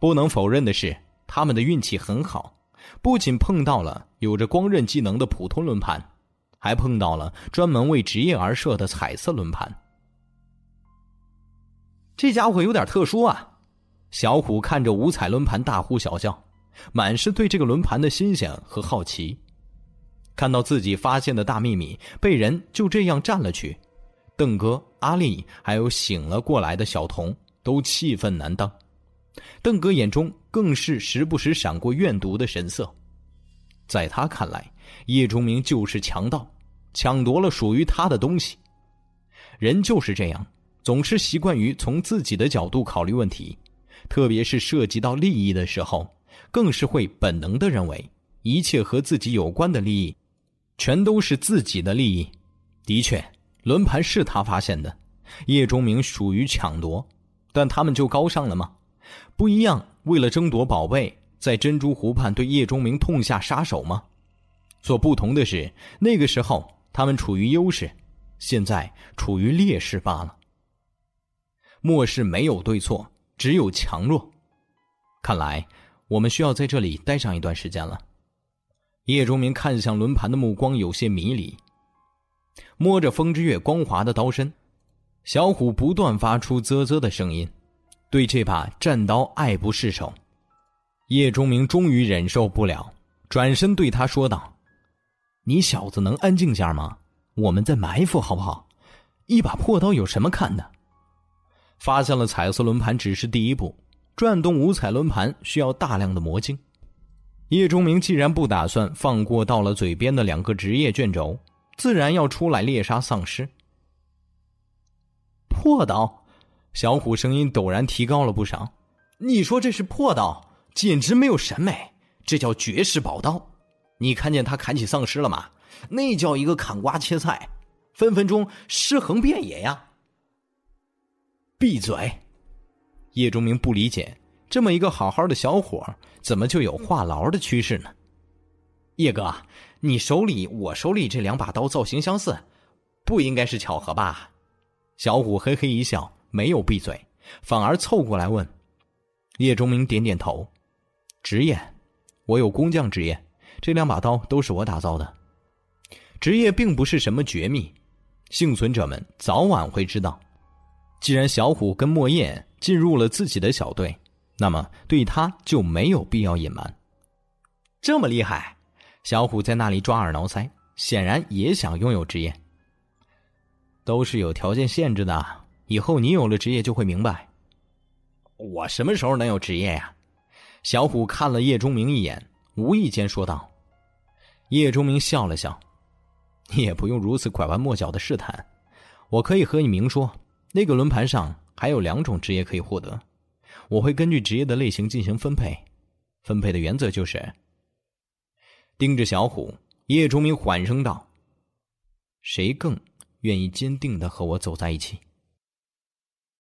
不能否认的是，他们的运气很好。不仅碰到了有着光刃技能的普通轮盘，还碰到了专门为职业而设的彩色轮盘。这家伙有点特殊啊！小虎看着五彩轮盘大呼小叫，满是对这个轮盘的新鲜和好奇。看到自己发现的大秘密被人就这样占了去，邓哥、阿丽还有醒了过来的小童都气愤难当。邓哥眼中更是时不时闪过怨毒的神色，在他看来，叶钟明就是强盗，抢夺了属于他的东西。人就是这样，总是习惯于从自己的角度考虑问题，特别是涉及到利益的时候，更是会本能的认为一切和自己有关的利益，全都是自己的利益。的确，轮盘是他发现的，叶钟明属于抢夺，但他们就高尚了吗？不一样，为了争夺宝贝，在珍珠湖畔对叶钟明痛下杀手吗？所不同的是，那个时候他们处于优势，现在处于劣势罢了。末世没有对错，只有强弱。看来我们需要在这里待上一段时间了。叶钟明看向轮盘的目光有些迷离，摸着风之月光滑的刀身，小虎不断发出啧啧的声音。对这把战刀爱不释手，叶钟明终于忍受不了，转身对他说道：“你小子能安静下吗？我们在埋伏，好不好？一把破刀有什么看的？发现了彩色轮盘只是第一步，转动五彩轮盘需要大量的魔晶。叶钟明既然不打算放过到了嘴边的两个职业卷轴，自然要出来猎杀丧尸。破刀。”小虎声音陡然提高了不少：“你说这是破刀，简直没有审美，这叫绝世宝刀。你看见他砍起丧尸了吗？那叫一个砍瓜切菜，分分钟尸横遍野呀！”闭嘴！叶钟明不理解，这么一个好好的小伙，怎么就有话痨的趋势呢？叶哥，你手里我手里这两把刀造型相似，不应该是巧合吧？小虎嘿嘿一笑。没有闭嘴，反而凑过来问：“叶钟明点点头，职业，我有工匠职业，这两把刀都是我打造的。职业并不是什么绝密，幸存者们早晚会知道。既然小虎跟莫叶进入了自己的小队，那么对他就没有必要隐瞒。这么厉害，小虎在那里抓耳挠腮，显然也想拥有职业。都是有条件限制的。”以后你有了职业就会明白。我什么时候能有职业呀？小虎看了叶钟明一眼，无意间说道。叶钟明笑了笑：“你也不用如此拐弯抹角的试探。我可以和你明说，那个轮盘上还有两种职业可以获得，我会根据职业的类型进行分配。分配的原则就是：盯着小虎，叶忠明缓声道：“谁更愿意坚定的和我走在一起？”